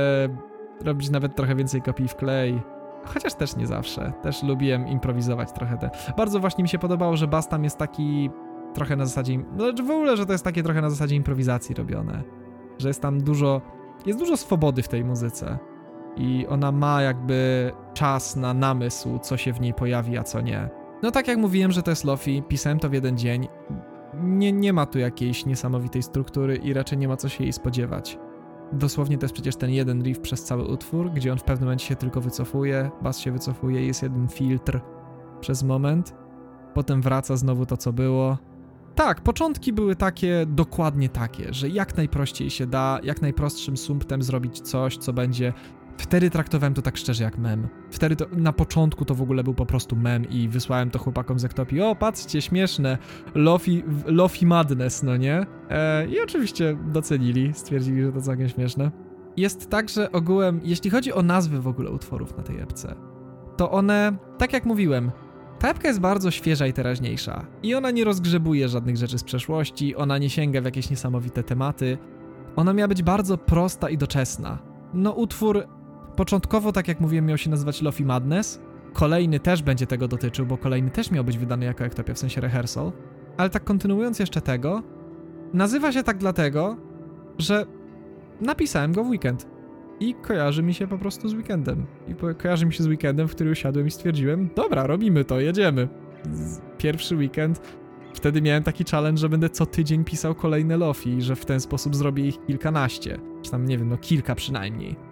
robić nawet trochę więcej kopii w klej. Chociaż też nie zawsze. Też lubiłem improwizować trochę te. Bardzo właśnie mi się podobało, że bas tam jest taki trochę na zasadzie, znaczy w ogóle, że to jest takie trochę na zasadzie improwizacji robione, że jest tam dużo, jest dużo swobody w tej muzyce i ona ma jakby czas na namysł, co się w niej pojawi, a co nie. No tak jak mówiłem, że to jest lofi, pisałem to w jeden dzień, nie, nie ma tu jakiejś niesamowitej struktury i raczej nie ma co się jej spodziewać. Dosłownie to jest przecież ten jeden riff przez cały utwór, gdzie on w pewnym momencie się tylko wycofuje, bas się wycofuje, jest jeden filtr przez moment, potem wraca znowu to, co było, tak, początki były takie, dokładnie takie, że jak najprościej się da, jak najprostszym sumptem zrobić coś, co będzie Wtedy traktowałem to tak szczerze jak mem. Wtedy to, na początku to w ogóle był po prostu mem i wysłałem to chłopakom z Ektopii. O, patrzcie, śmieszne. Lofi, Lofi Madness, no nie? E, I oczywiście docenili, stwierdzili, że to całkiem śmieszne. Jest tak, że ogółem, jeśli chodzi o nazwy w ogóle utworów na tej epce, to one, tak jak mówiłem, ta epka jest bardzo świeża i teraźniejsza. I ona nie rozgrzebuje żadnych rzeczy z przeszłości, ona nie sięga w jakieś niesamowite tematy. Ona miała być bardzo prosta i doczesna. No utwór początkowo, tak jak mówiłem, miał się nazywać Lofi Madness. Kolejny też będzie tego dotyczył, bo kolejny też miał być wydany jako Ektopia, w sensie rehearsal. Ale tak kontynuując jeszcze tego, nazywa się tak dlatego, że napisałem go w weekend. I kojarzy mi się po prostu z weekendem. I kojarzy mi się z weekendem, w który usiadłem i stwierdziłem, dobra, robimy to, jedziemy. Pierwszy weekend. Wtedy miałem taki challenge, że będę co tydzień pisał kolejne lofi, że w ten sposób zrobię ich kilkanaście. Czy tam, nie wiem, no kilka przynajmniej.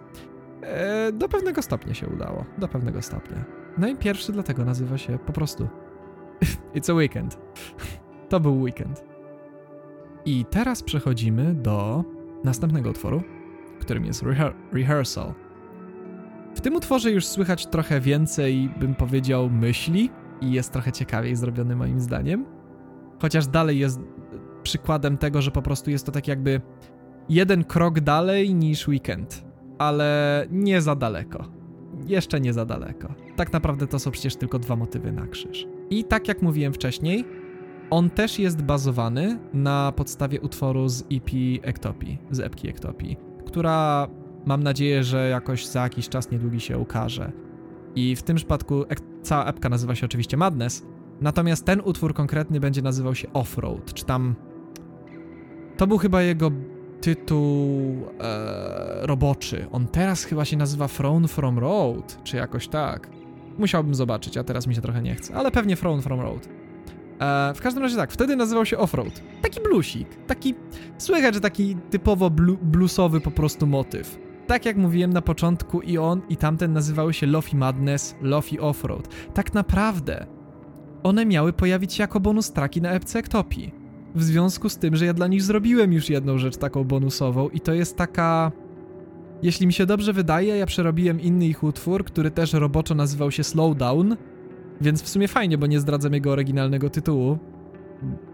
E, do pewnego stopnia się udało. Do pewnego stopnia. No i pierwszy dlatego nazywa się po prostu It's a Weekend. To był weekend. I teraz przechodzimy do następnego utworu, którym jest rehe- Rehearsal. W tym utworze już słychać trochę więcej, bym powiedział, myśli i jest trochę ciekawiej zrobiony moim zdaniem. Chociaż dalej jest przykładem tego, że po prostu jest to tak jakby jeden krok dalej niż weekend, ale nie za daleko. Jeszcze nie za daleko. Tak naprawdę to są przecież tylko dwa motywy na krzyż. I tak jak mówiłem wcześniej, on też jest bazowany na podstawie utworu z EP Ektopii, z epki Ektopii, która mam nadzieję, że jakoś za jakiś czas niedługi się ukaże. I w tym przypadku cała epka nazywa się oczywiście Madness, natomiast ten utwór konkretny będzie nazywał się Offroad, czy tam... To był chyba jego tytuł e, roboczy. On teraz chyba się nazywa Throne from Road, czy jakoś tak. Musiałbym zobaczyć, a teraz mi się trochę nie chce, ale pewnie Throne from Road. E, w każdym razie tak, wtedy nazywał się Offroad. Taki bluesik, taki, słychać, że taki typowo blu, bluesowy po prostu motyw. Tak jak mówiłem na początku i on i tamten nazywały się Lofi Madness, Lofi Offroad. Tak naprawdę one miały pojawić się jako bonus traki na epce Ektopii. W związku z tym, że ja dla nich zrobiłem już jedną rzecz taką bonusową i to jest taka... Jeśli mi się dobrze wydaje, ja przerobiłem inny ich utwór, który też roboczo nazywał się Slowdown, więc w sumie fajnie, bo nie zdradzam jego oryginalnego tytułu.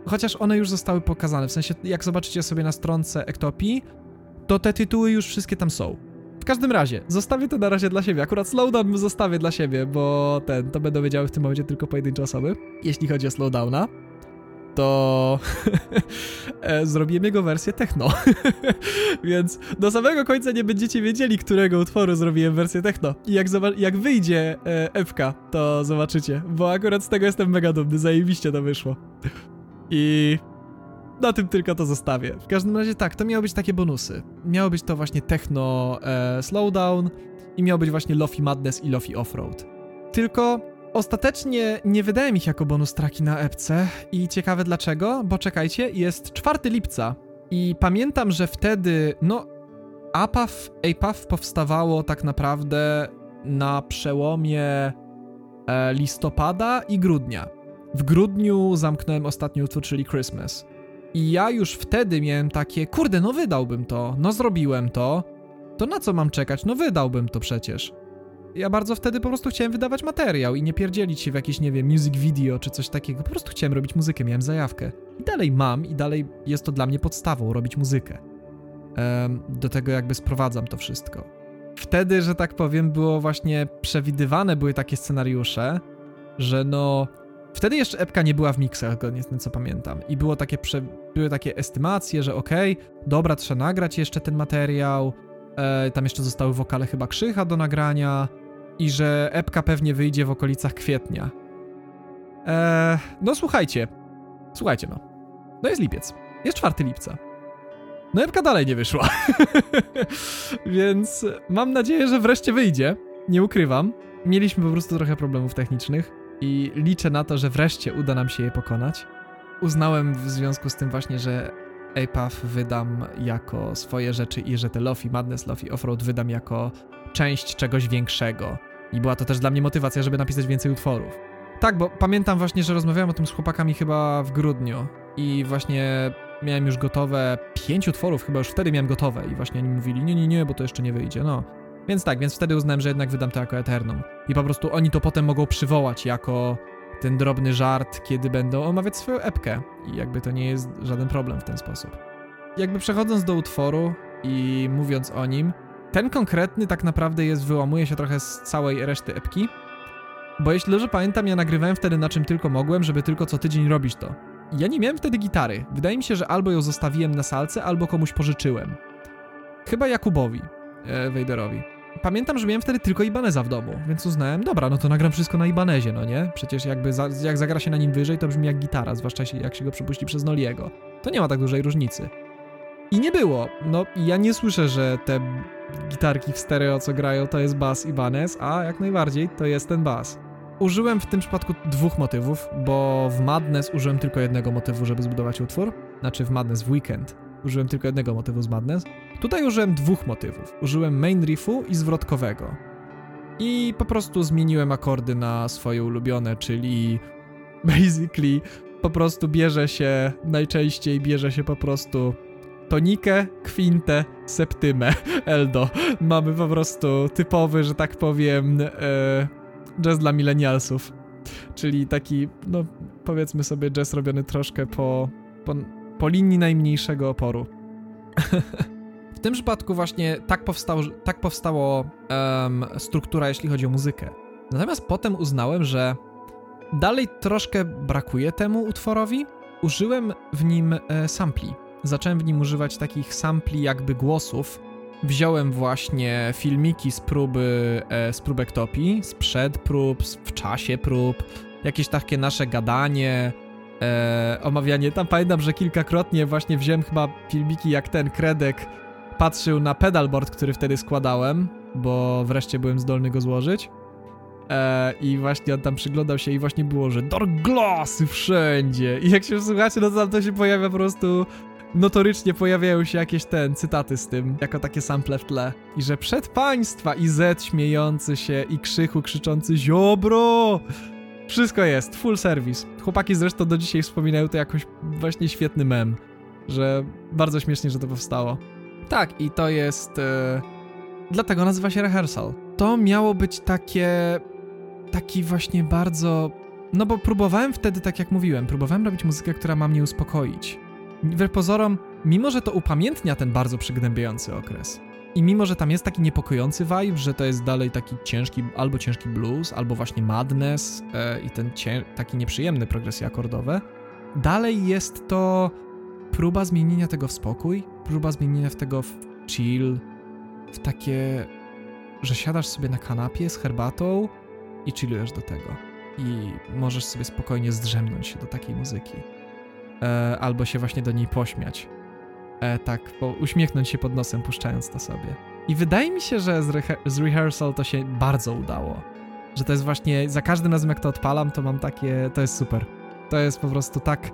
Chociaż one już zostały pokazane, w sensie jak zobaczycie sobie na stronce Ektopii, to te tytuły już wszystkie tam są. W każdym razie, zostawię to na razie dla siebie. Akurat Slowdown zostawię dla siebie, bo ten, to będą wiedziały w tym momencie tylko pojedyncze osoby. Jeśli chodzi o Slowdowna, to e, zrobiłem jego wersję techno. Więc do samego końca nie będziecie wiedzieli, którego utworu zrobiłem wersję techno. I jak, jak wyjdzie epka, to zobaczycie, bo akurat z tego jestem mega dumny, zajebiście to wyszło. I na tym tylko to zostawię. W każdym razie tak, to miały być takie bonusy. Miało być to właśnie techno e, slowdown i miał być właśnie Lofi Madness i Lofi Offroad. Tylko ostatecznie nie wydałem ich jako bonus traki na epce i ciekawe dlaczego, bo czekajcie, jest 4 lipca i pamiętam, że wtedy, no, APAF, APAF powstawało tak naprawdę na przełomie e, listopada i grudnia. W grudniu zamknąłem ostatni utwór, czyli Christmas. I ja już wtedy miałem takie, kurde, no wydałbym to, no zrobiłem to, to na co mam czekać, no wydałbym to przecież. Ja bardzo wtedy po prostu chciałem wydawać materiał i nie pierdzielić się w jakiś, nie wiem, music video czy coś takiego, po prostu chciałem robić muzykę, miałem zajawkę. I dalej mam i dalej jest to dla mnie podstawą, robić muzykę. Em, do tego jakby sprowadzam to wszystko. Wtedy, że tak powiem, było właśnie przewidywane, były takie scenariusze, że no Wtedy jeszcze epka nie była w miksach, zgodnie z tym co pamiętam. I było takie prze... były takie estymacje, że okej, dobra, trzeba nagrać jeszcze ten materiał. E, tam jeszcze zostały wokale chyba krzycha do nagrania. I że epka pewnie wyjdzie w okolicach kwietnia. E, no słuchajcie. Słuchajcie no. No jest lipiec. Jest 4 lipca. No epka dalej nie wyszła. Więc mam nadzieję, że wreszcie wyjdzie. Nie ukrywam. Mieliśmy po prostu trochę problemów technicznych i liczę na to, że wreszcie uda nam się je pokonać. Uznałem w związku z tym właśnie, że APAF wydam jako swoje rzeczy i że te Lofi Madness, Lofi Offroad wydam jako część czegoś większego. I była to też dla mnie motywacja, żeby napisać więcej utworów. Tak, bo pamiętam właśnie, że rozmawiałem o tym z chłopakami chyba w grudniu i właśnie miałem już gotowe pięć utworów, chyba już wtedy miałem gotowe i właśnie oni mówili, nie, nie, nie, bo to jeszcze nie wyjdzie, no. Więc tak, więc wtedy uznałem, że jednak wydam to jako Eternum. I po prostu oni to potem mogą przywołać jako ten drobny żart, kiedy będą omawiać swoją epkę. I jakby to nie jest żaden problem w ten sposób. Jakby przechodząc do utworu i mówiąc o nim, ten konkretny tak naprawdę jest, wyłamuje się trochę z całej reszty epki. Bo jeśli dobrze pamiętam, ja nagrywałem wtedy na czym tylko mogłem, żeby tylko co tydzień robić to. Ja nie miałem wtedy gitary. Wydaje mi się, że albo ją zostawiłem na salce, albo komuś pożyczyłem. Chyba Jakubowi, e, Wejderowi. Pamiętam, że miałem wtedy tylko Ibaneza w domu, więc uznałem, dobra, no to nagram wszystko na Ibanezie, no nie? Przecież jakby za, jak zagra się na nim wyżej, to brzmi jak gitara, zwłaszcza jak się go przepuści przez Noliego. To nie ma tak dużej różnicy. I nie było. No, ja nie słyszę, że te gitarki w stereo, co grają, to jest bas Ibanez, a jak najbardziej to jest ten bas. Użyłem w tym przypadku dwóch motywów, bo w Madness użyłem tylko jednego motywu, żeby zbudować utwór. Znaczy w Madness w Weekend użyłem tylko jednego motywu z Madness. Tutaj użyłem dwóch motywów. Użyłem main riffu i zwrotkowego. I po prostu zmieniłem akordy na swoje ulubione, czyli basically po prostu bierze się, najczęściej bierze się po prostu tonikę, kwintę, septymę, eldo. Mamy po prostu typowy, że tak powiem, e, jazz dla millennialsów. Czyli taki, no powiedzmy sobie, jazz robiony troszkę po, po, po linii najmniejszego oporu. w tym przypadku właśnie tak, powstał, tak powstało um, struktura, jeśli chodzi o muzykę. Natomiast potem uznałem, że dalej troszkę brakuje temu utworowi. Użyłem w nim e, sampli. Zacząłem w nim używać takich sampli jakby głosów, wziąłem właśnie filmiki z próby, e, z próbek topi, sprzed prób, w czasie prób, jakieś takie nasze gadanie, e, omawianie. Tam pamiętam, że kilkakrotnie właśnie wziąłem chyba filmiki jak ten Kredek patrzył na pedalboard, który wtedy składałem, bo wreszcie byłem zdolny go złożyć. E, I właśnie on tam przyglądał się i właśnie było, że dark glassy wszędzie. I jak się słuchacie, no tam to się pojawia po prostu notorycznie pojawiają się jakieś ten cytaty z tym, jako takie sample w tle. I że przed państwa i śmiejący się i krzychu krzyczący ziobro! Wszystko jest, full service. Chłopaki zresztą do dzisiaj wspominają to jakoś właśnie świetny mem, że bardzo śmiesznie, że to powstało. Tak, i to jest... E... Dlatego nazywa się rehearsal. To miało być takie... taki właśnie bardzo... No bo próbowałem wtedy, tak jak mówiłem, próbowałem robić muzykę, która ma mnie uspokoić wbrew pozorom, mimo że to upamiętnia ten bardzo przygnębiający okres, i mimo, że tam jest taki niepokojący vibe, że to jest dalej taki ciężki, albo ciężki blues, albo właśnie madness e, i ten cię, taki nieprzyjemny progresje akordowe, dalej jest to próba zmienienia tego w spokój, próba zmienienia w tego w chill, w takie, że siadasz sobie na kanapie z herbatą i chillujesz do tego. I możesz sobie spokojnie zdrzemnąć się do takiej muzyki e, albo się właśnie do niej pośmiać. E, tak, po, uśmiechnąć się pod nosem, puszczając to sobie. I wydaje mi się, że z, rehe z rehearsal to się bardzo udało. Że to jest właśnie, za każdym razem jak to odpalam, to mam takie, to jest super. To jest po prostu tak,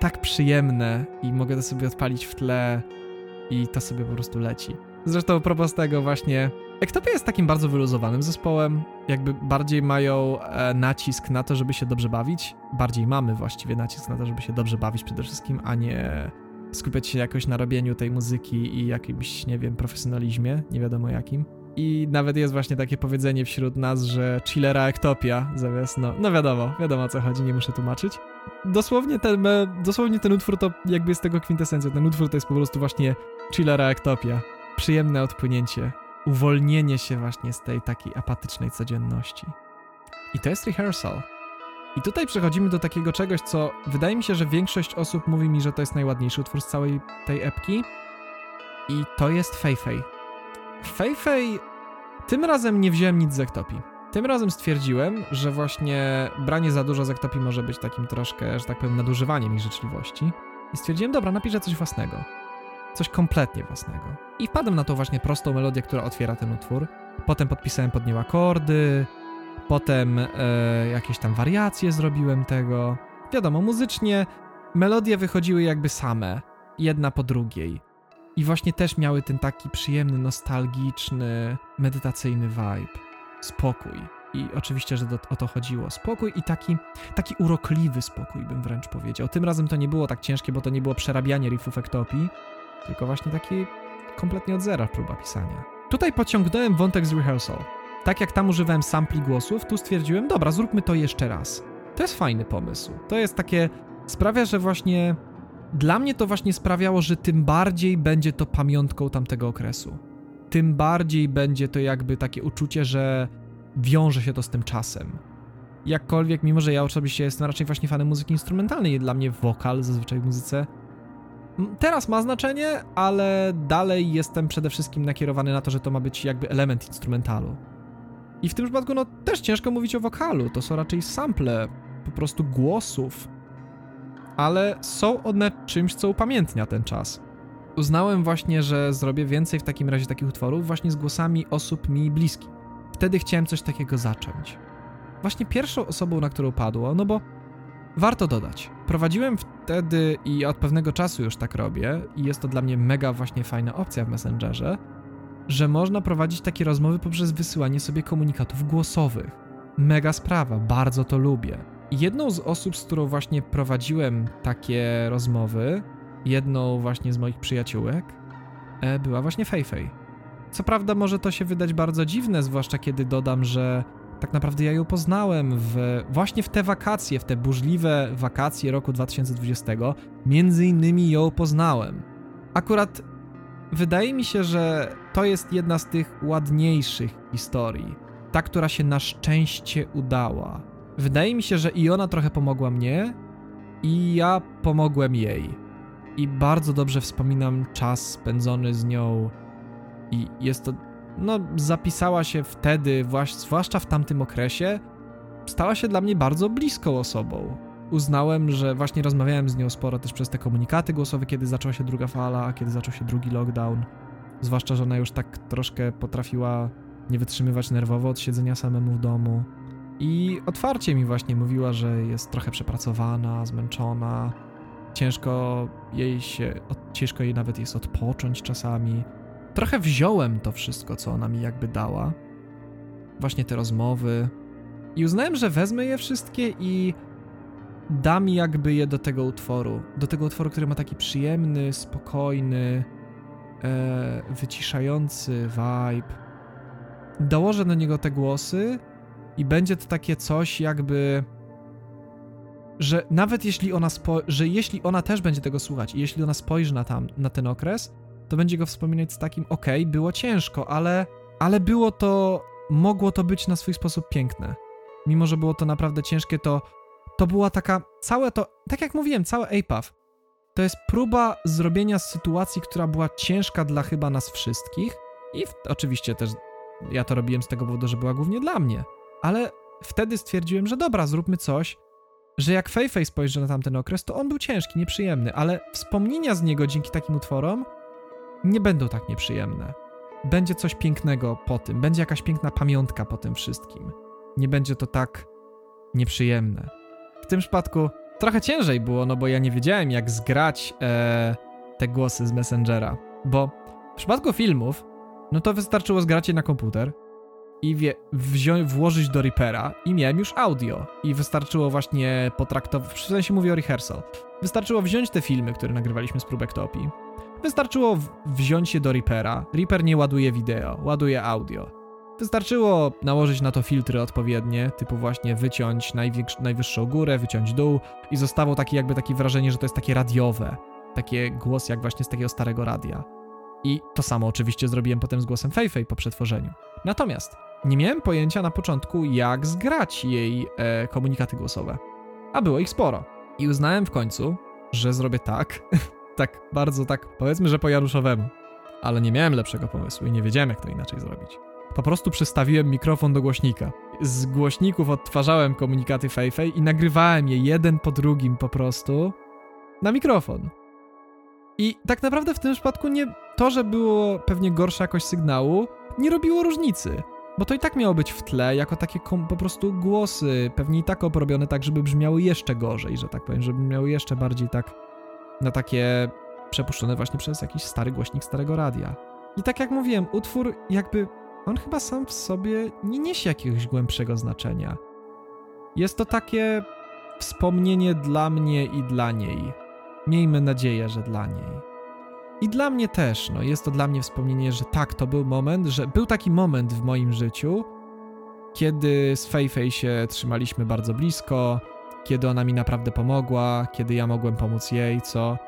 tak przyjemne i mogę to sobie odpalić w tle i to sobie po prostu leci. Zresztą propos tego właśnie, Ektopia jest takim bardzo wyluzowanym zespołem, jakby bardziej mają e, nacisk na to, żeby się dobrze bawić. Bardziej mamy właściwie nacisk na to, żeby się dobrze bawić przede wszystkim, a nie skupiać się jakoś na robieniu tej muzyki i jakimś, nie wiem, profesjonalizmie, nie wiadomo jakim. I nawet jest właśnie takie powiedzenie wśród nas, że chillera ektopia zamiast, no, no wiadomo, wiadomo o co chodzi, nie muszę tłumaczyć. Dosłownie ten, dosłownie ten utwór to jakby jest tego kwintesencja, ten utwór to jest po prostu właśnie chillera ektopia. Przyjemne odpłynięcie uwolnienie się właśnie z tej takiej apatycznej codzienności. I to jest rehearsal. I tutaj przechodzimy do takiego czegoś, co wydaje mi się, że większość osób mówi mi, że to jest najładniejszy utwór z całej tej epki. I to jest Feifei. Feifei tym razem nie wziąłem nic z Ektopii. Tym razem stwierdziłem, że właśnie branie za dużo z Ektopii może być takim troszkę, że tak powiem, nadużywaniem ich życzliwości. I stwierdziłem, dobra, napiszę coś własnego coś kompletnie własnego. I wpadłem na tą właśnie prostą melodię, która otwiera ten utwór. Potem podpisałem pod nią akordy, potem e, jakieś tam wariacje zrobiłem tego. Wiadomo, muzycznie melodie wychodziły jakby same, jedna po drugiej. I właśnie też miały ten taki przyjemny, nostalgiczny, medytacyjny vibe. Spokój. I oczywiście, że do, o to chodziło. Spokój i taki, taki urokliwy spokój, bym wręcz powiedział. Tym razem to nie było tak ciężkie, bo to nie było przerabianie riffów ektopii, tylko właśnie taki kompletnie od zera próba pisania. tutaj pociągnąłem wątek z rehearsal. Tak jak tam używałem sampli głosów, tu stwierdziłem, dobra, zróbmy to jeszcze raz. To jest fajny pomysł. To jest takie, sprawia, że właśnie dla mnie to właśnie sprawiało, że tym bardziej będzie to pamiątką tamtego okresu. Tym bardziej będzie to jakby takie uczucie, że wiąże się to z tym czasem. Jakkolwiek, mimo że ja oczywiście jestem raczej właśnie fanem muzyki instrumentalnej, dla mnie wokal zazwyczaj w muzyce teraz ma znaczenie, ale dalej jestem przede wszystkim nakierowany na to, że to ma być jakby element instrumentalu. I w tym przypadku, no też ciężko mówić o wokalu, to są raczej sample, po prostu głosów, ale są one czymś, co upamiętnia ten czas. Uznałem właśnie, że zrobię więcej w takim razie takich utworów właśnie z głosami osób mi bliskich. Wtedy chciałem coś takiego zacząć. Właśnie pierwszą osobą, na którą padło, no bo warto dodać, prowadziłem wtedy i od pewnego czasu już tak robię i jest to dla mnie mega właśnie fajna opcja w Messengerze, że można prowadzić takie rozmowy poprzez wysyłanie sobie komunikatów głosowych. Mega sprawa, bardzo to lubię. Jedną z osób, z którą właśnie prowadziłem takie rozmowy, jedną właśnie z moich przyjaciółek, e, była właśnie Feifei. Co prawda może to się wydać bardzo dziwne, zwłaszcza kiedy dodam, że tak naprawdę ja ją poznałem w, właśnie w te wakacje, w te burzliwe wakacje roku 2020, między innymi ją poznałem. Akurat wydaje mi się, że to jest jedna z tych ładniejszych historii. Ta, która się na szczęście udała. Wydaje mi się, że i ona trochę pomogła mnie, i ja pomogłem jej. I bardzo dobrze wspominam czas spędzony z nią. I jest to, no, zapisała się wtedy, zwłaszcza w tamtym okresie, stała się dla mnie bardzo bliską osobą. Uznałem, że właśnie rozmawiałem z nią sporo też przez te komunikaty głosowe, kiedy zaczęła się druga fala, kiedy zaczął się drugi lockdown. Zwłaszcza, że ona już tak troszkę potrafiła nie wytrzymywać nerwowo od siedzenia samemu w domu. I otwarcie mi właśnie mówiła, że jest trochę przepracowana, zmęczona. Ciężko jej się, ciężko jej nawet jest odpocząć czasami. Trochę wziąłem to wszystko, co ona mi jakby dała. Właśnie te rozmowy. I uznałem, że wezmę je wszystkie i dam jakby je do tego utworu. Do tego utworu, który ma taki przyjemny, spokojny, e, wyciszający vibe. Dołożę do niego te głosy i będzie to takie coś jakby że nawet jeśli ona spo, że jeśli ona też będzie tego słuchać i jeśli ona spojrzy na tam na ten okres, to będzie go wspominać z takim okej, okay, było ciężko, ale ale było to mogło to być na swój sposób piękne. Mimo że było to naprawdę ciężkie, to to była taka całe to tak jak mówiłem, całe APAF to jest próba zrobienia sytuacji, która była ciężka dla chyba nas wszystkich i w, oczywiście też ja to robiłem z tego powodu, że była głównie dla mnie. Ale wtedy stwierdziłem, że dobra, zróbmy coś, że jak Feifei spojrzy na tamten okres, to on był ciężki, nieprzyjemny, ale wspomnienia z niego dzięki takim utworom nie będą tak nieprzyjemne. Będzie coś pięknego po tym, będzie jakaś piękna pamiątka po tym wszystkim. Nie będzie to tak nieprzyjemne. W tym przypadku trochę ciężej było, no bo ja nie wiedziałem, jak zgrać e, te głosy z Messengera. Bo w przypadku filmów, no to wystarczyło zgrać je na komputer i wie, wziąć, włożyć do Reapera i miałem już audio. I wystarczyło właśnie potraktować, w sensie mówię o rehearsal, wystarczyło wziąć te filmy, które nagrywaliśmy z próbek topii, wystarczyło wziąć je do Reapera. Reaper nie ładuje wideo, ładuje audio. Wystarczyło nałożyć na to filtry odpowiednie, typu właśnie wyciąć najwyższą górę, wyciąć dół i zostało takie jakby takie wrażenie, że to jest takie radiowe. Takie głos jak właśnie z takiego starego radia. I to samo oczywiście zrobiłem potem z głosem Feifei po przetworzeniu. Natomiast nie miałem pojęcia na początku, jak zgrać jej e, komunikaty głosowe. A było ich sporo. I uznałem w końcu, że zrobię tak, tak bardzo tak, powiedzmy, że po Januszowemu. Ale nie miałem lepszego pomysłu i nie wiedziałem, jak to inaczej zrobić. Po prostu przystawiłem mikrofon do głośnika. Z głośników odtwarzałem komunikaty Feifei i nagrywałem je jeden po drugim po prostu na mikrofon. I tak naprawdę w tym przypadku nie to, że było pewnie gorsza jakość sygnału, nie robiło różnicy. Bo to i tak miało być w tle, jako takie po prostu głosy, pewnie i tak obrobione tak, żeby brzmiały jeszcze gorzej, że tak powiem, żeby miały jeszcze bardziej tak na takie przepuszczone właśnie przez jakiś stary głośnik starego radia. I tak jak mówiłem, utwór jakby, on chyba sam w sobie nie niesie jakiegoś głębszego znaczenia. Jest to takie wspomnienie dla mnie i dla niej. Miejmy nadzieję, że dla niej. I dla mnie też, no jest to dla mnie wspomnienie, że tak, to był moment, że był taki moment w moim życiu, kiedy z Fejfej się trzymaliśmy bardzo blisko, kiedy ona mi naprawdę pomogła, kiedy ja mogłem pomóc jej, co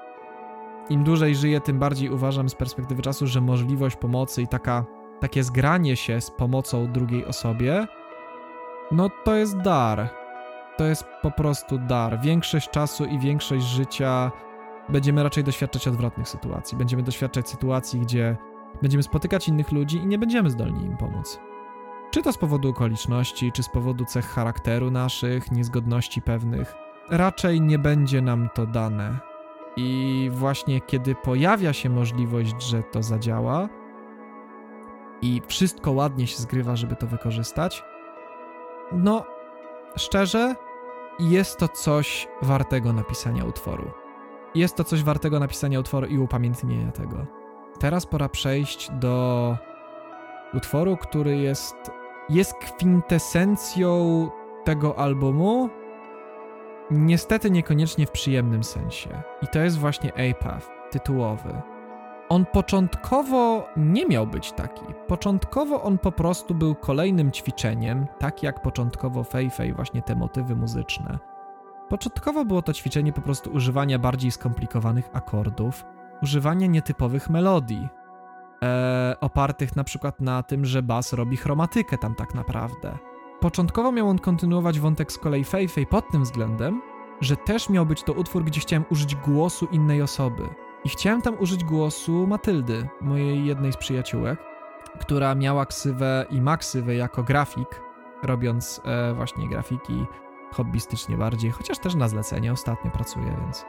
im dłużej żyję, tym bardziej uważam z perspektywy czasu, że możliwość pomocy i taka, takie zgranie się z pomocą drugiej osobie, no to jest dar. To jest po prostu dar. Większość czasu i większość życia będziemy raczej doświadczać odwrotnych sytuacji. Będziemy doświadczać sytuacji, gdzie będziemy spotykać innych ludzi i nie będziemy zdolni im pomóc. Czy to z powodu okoliczności, czy z powodu cech charakteru naszych, niezgodności pewnych, raczej nie będzie nam to dane. I właśnie kiedy pojawia się możliwość, że to zadziała i wszystko ładnie się zgrywa, żeby to wykorzystać, no, szczerze, jest to coś wartego napisania utworu. Jest to coś wartego napisania utworu i upamiętnienia tego. Teraz pora przejść do utworu, który jest, jest kwintesencją tego albumu, niestety niekoniecznie w przyjemnym sensie. I to jest właśnie Apath, tytułowy. On początkowo nie miał być taki. Początkowo on po prostu był kolejnym ćwiczeniem, tak jak początkowo Feifei, właśnie te motywy muzyczne. Początkowo było to ćwiczenie po prostu używania bardziej skomplikowanych akordów, używania nietypowych melodii, e, opartych na przykład na tym, że bas robi chromatykę tam tak naprawdę. Początkowo miał on kontynuować wątek z kolei Feifei pod tym względem, że też miał być to utwór, gdzie chciałem użyć głosu innej osoby. I chciałem tam użyć głosu Matyldy, mojej jednej z przyjaciółek, która miała ksywę i ma ksywę jako grafik, robiąc e, właśnie grafiki hobbystycznie bardziej, chociaż też na zlecenie ostatnio pracuję, więc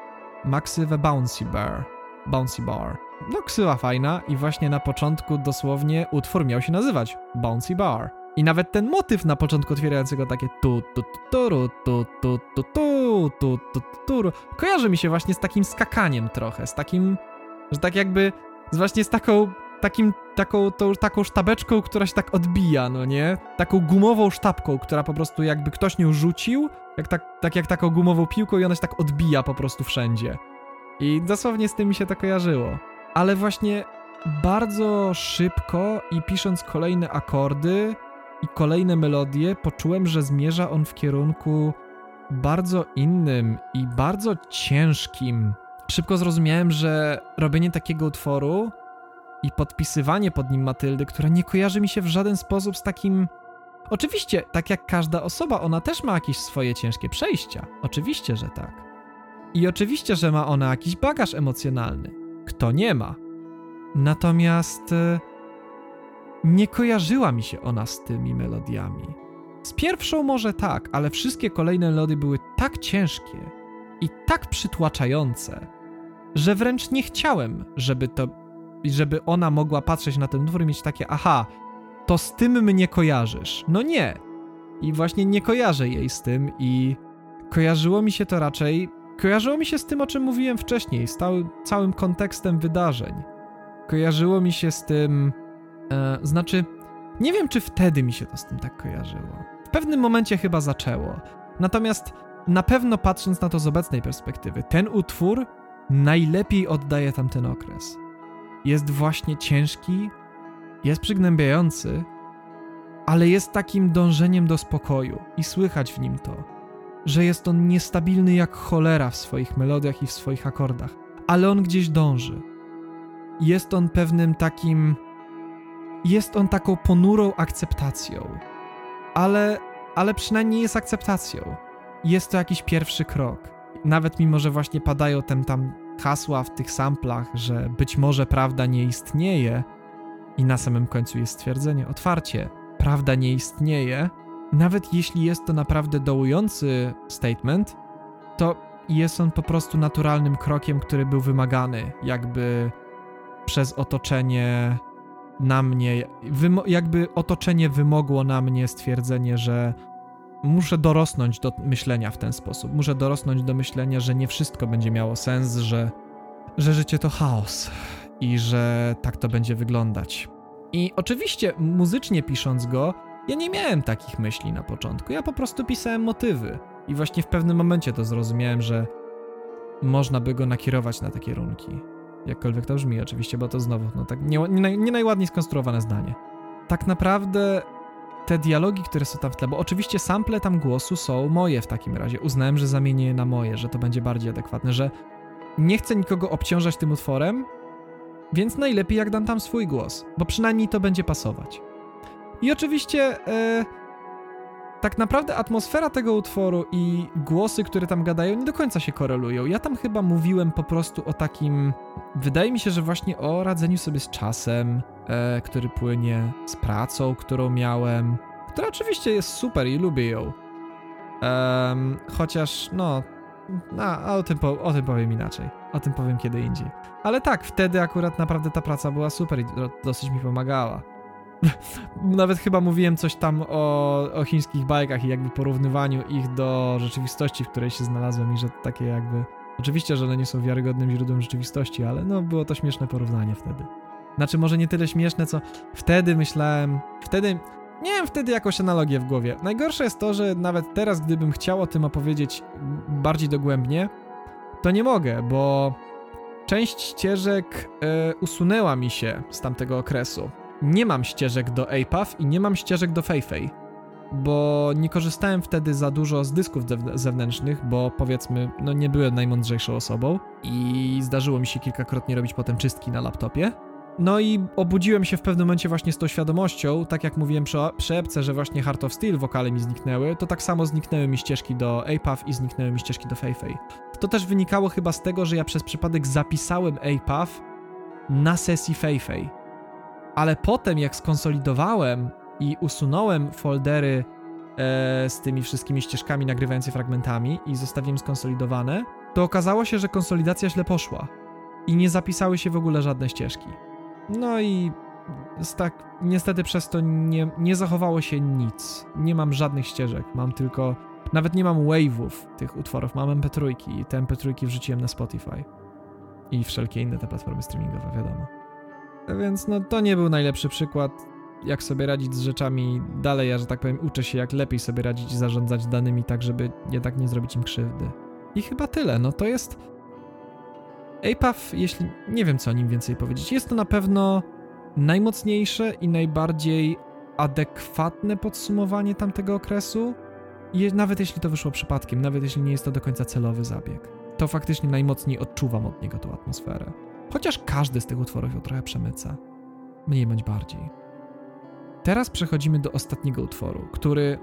ma ksywę Bouncy Bar. Bouncy Bar. No, ksywa fajna i właśnie na początku dosłownie utwór miał się nazywać Bouncy Bar. I nawet ten motyw na początku otwierającego takie tu tu tu tu tu tu tu tu tu tu kojarzy mi się właśnie z takim skakaniem trochę, z takim, że tak jakby, właśnie z taką, takim, taką, tą, taką sztabeczką, która się tak odbija, no nie? Taką gumową sztabką, która po prostu jakby ktoś nią rzucił, jak tak, tak jak taką gumową piłką i ona się tak odbija po prostu wszędzie. I dosłownie z tym mi się to kojarzyło. Ale właśnie bardzo szybko i pisząc kolejne akordy, i kolejne melodie poczułem, że zmierza on w kierunku bardzo innym i bardzo ciężkim. Szybko zrozumiałem, że robienie takiego utworu i podpisywanie pod nim Matyldy, która nie kojarzy mi się w żaden sposób z takim. Oczywiście, tak jak każda osoba, ona też ma jakieś swoje ciężkie przejścia. Oczywiście, że tak. I oczywiście, że ma ona jakiś bagaż emocjonalny. Kto nie ma? Natomiast e, nie kojarzyła mi się ona z tymi melodiami. Z pierwszą może tak, ale wszystkie kolejne melody były tak ciężkie i tak przytłaczające, że wręcz nie chciałem, żeby to, żeby ona mogła patrzeć na ten utwór i mieć takie, aha, to z tym mnie kojarzysz. No nie. I właśnie nie kojarzę jej z tym i kojarzyło mi się to raczej, kojarzyło mi się z tym, o czym mówiłem wcześniej, z całym kontekstem wydarzeń. Kojarzyło mi się z tym, E, znaczy, nie wiem, czy wtedy mi się to z tym tak kojarzyło. W pewnym momencie chyba zaczęło. Natomiast na pewno patrząc na to z obecnej perspektywy, ten utwór najlepiej oddaje tamten okres. Jest właśnie ciężki, jest przygnębiający, ale jest takim dążeniem do spokoju i słychać w nim to, że jest on niestabilny jak cholera w swoich melodiach i w swoich akordach, ale on gdzieś dąży. Jest on pewnym takim jest on taką ponurą akceptacją. Ale, ale przynajmniej jest akceptacją. Jest to jakiś pierwszy krok. Nawet mimo, że właśnie padają tam, tam hasła w tych samplach, że być może prawda nie istnieje, i na samym końcu jest stwierdzenie otwarcie: prawda nie istnieje, nawet jeśli jest to naprawdę dołujący statement, to jest on po prostu naturalnym krokiem, który był wymagany, jakby przez otoczenie na mnie, jakby otoczenie wymogło na mnie stwierdzenie, że muszę dorosnąć do myślenia w ten sposób. Muszę dorosnąć do myślenia, że nie wszystko będzie miało sens, że, że życie to chaos i że tak to będzie wyglądać. I oczywiście, muzycznie pisząc go, ja nie miałem takich myśli na początku. Ja po prostu pisałem motywy. I właśnie w pewnym momencie to zrozumiałem, że można by go nakierować na te kierunki Jakkolwiek to brzmi oczywiście, bo to znowu, no tak nie, nie, nie najładniej skonstruowane zdanie. Tak naprawdę te dialogi, które są tam w tle, bo oczywiście sample tam głosu są moje w takim razie. Uznałem, że zamienię je na moje, że to będzie bardziej adekwatne, że nie chcę nikogo obciążać tym utworem, więc najlepiej jak dam tam swój głos, bo przynajmniej to będzie pasować. I oczywiście e, tak naprawdę atmosfera tego utworu i głosy, które tam gadają, nie do końca się korelują. Ja tam chyba mówiłem po prostu o takim. Wydaje mi się, że właśnie o radzeniu sobie z czasem, e, który płynie, z pracą, którą miałem, która oczywiście jest super i lubię ją. Chociaż, no, a o, tym po, o tym powiem inaczej. O tym powiem kiedy indziej. Ale tak, wtedy akurat naprawdę ta praca była super i dosyć mi pomagała. Nawet chyba mówiłem coś tam o, o chińskich bajkach i jakby porównywaniu ich do rzeczywistości, w której się znalazłem i że takie jakby... Oczywiście, że one nie są wiarygodnym źródłem rzeczywistości, ale no było to śmieszne porównanie wtedy. Znaczy może nie tyle śmieszne, co wtedy myślałem... Wtedy... Nie wiem wtedy jakąś analogię w głowie. Najgorsze jest to, że nawet teraz, gdybym chciał o tym opowiedzieć bardziej dogłębnie, to nie mogę, bo część ścieżek y, usunęła mi się z tamtego okresu nie mam ścieżek do APAF i nie mam ścieżek do Feifei, bo nie korzystałem wtedy za dużo z dysków zewnętrznych, bo powiedzmy, no nie byłem najmądrzejszą osobą i zdarzyło mi się kilkakrotnie robić potem czystki na laptopie. No i obudziłem się w pewnym momencie właśnie z tą świadomością, tak jak mówiłem przy, przy epce, że właśnie Heart of Steel wokale mi zniknęły, to tak samo zniknęły mi ścieżki do APAF i zniknęły mi ścieżki do Feifei. To też wynikało chyba z tego, że ja przez przypadek zapisałem APAF na sesji Feifei ale potem jak skonsolidowałem i usunąłem foldery e, z tymi wszystkimi ścieżkami nagrywającymi fragmentami i zostawiłem skonsolidowane, to okazało się, że konsolidacja źle poszła i nie zapisały się w ogóle żadne ścieżki. No i tak, niestety przez to nie, nie zachowało się nic. Nie mam żadnych ścieżek, mam tylko. Nawet nie mam wave'ów tych utworów, mam MP3 i te MP3 wrzuciłem na Spotify. I wszelkie inne te platformy streamingowe, wiadomo. Więc no to nie był najlepszy przykład, jak sobie radzić z rzeczami dalej, ja że tak powiem uczę się jak lepiej sobie radzić i zarządzać danymi tak, żeby jednak nie zrobić im krzywdy. I chyba tyle, no to jest... APAF, jeśli... nie wiem co o nim więcej powiedzieć, jest to na pewno najmocniejsze i najbardziej adekwatne podsumowanie tamtego okresu, I nawet jeśli to wyszło przypadkiem, nawet jeśli nie jest to do końca celowy zabieg. To faktycznie najmocniej odczuwam od niego tą atmosferę. Chociaż każdy z tych utworów ją trochę przemyca. Mniej bądź bardziej. Teraz przechodzimy do ostatniego utworu, który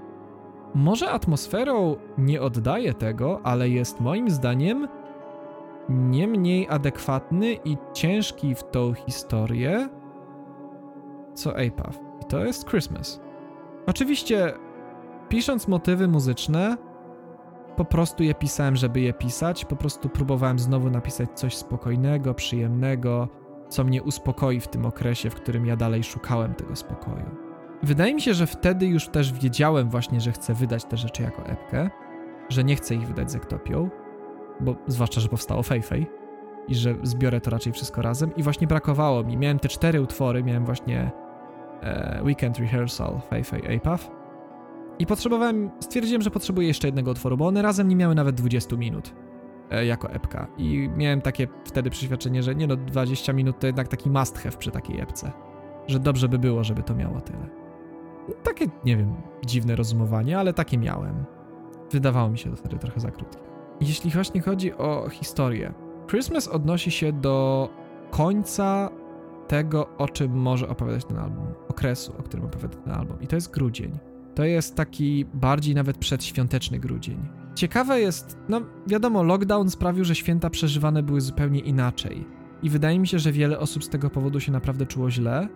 może atmosferą nie oddaje tego, ale jest moim zdaniem nie mniej adekwatny i ciężki w tą historię co Apaf. I to jest Christmas. Oczywiście, pisząc motywy muzyczne, po prostu je pisałem, żeby je pisać, po prostu próbowałem znowu napisać coś spokojnego, przyjemnego, co mnie uspokoi w tym okresie, w którym ja dalej szukałem tego spokoju. Wydaje mi się, że wtedy już też wiedziałem właśnie, że chcę wydać te rzeczy jako epkę, że nie chcę ich wydać z Ektopią, bo zwłaszcza, że powstało Feifei i że zbiorę to raczej wszystko razem i właśnie brakowało mi. Miałem te cztery utwory, miałem właśnie e, Weekend Rehearsal, Feifei, Apaf i potrzebowałem, stwierdziłem, że potrzebuję jeszcze jednego utworu, bo one razem nie miały nawet 20 minut e, jako epka. I miałem takie wtedy przeświadczenie, że nie no, 20 minut to jednak taki must have przy takiej epce. Że dobrze by było, żeby to miało tyle. Takie, nie wiem, dziwne rozumowanie, ale takie miałem. Wydawało mi się to wtedy trochę za krótkie. Jeśli właśnie chodzi o historię, Christmas odnosi się do końca tego, o czym może opowiadać ten album, okresu, o którym opowiada ten album. I to jest grudzień. To jest taki bardziej nawet przedświąteczny grudzień. Ciekawe jest, no wiadomo, lockdown sprawił, że święta przeżywane były zupełnie inaczej. I wydaje mi się, że wiele osób z tego powodu się naprawdę czuło źle.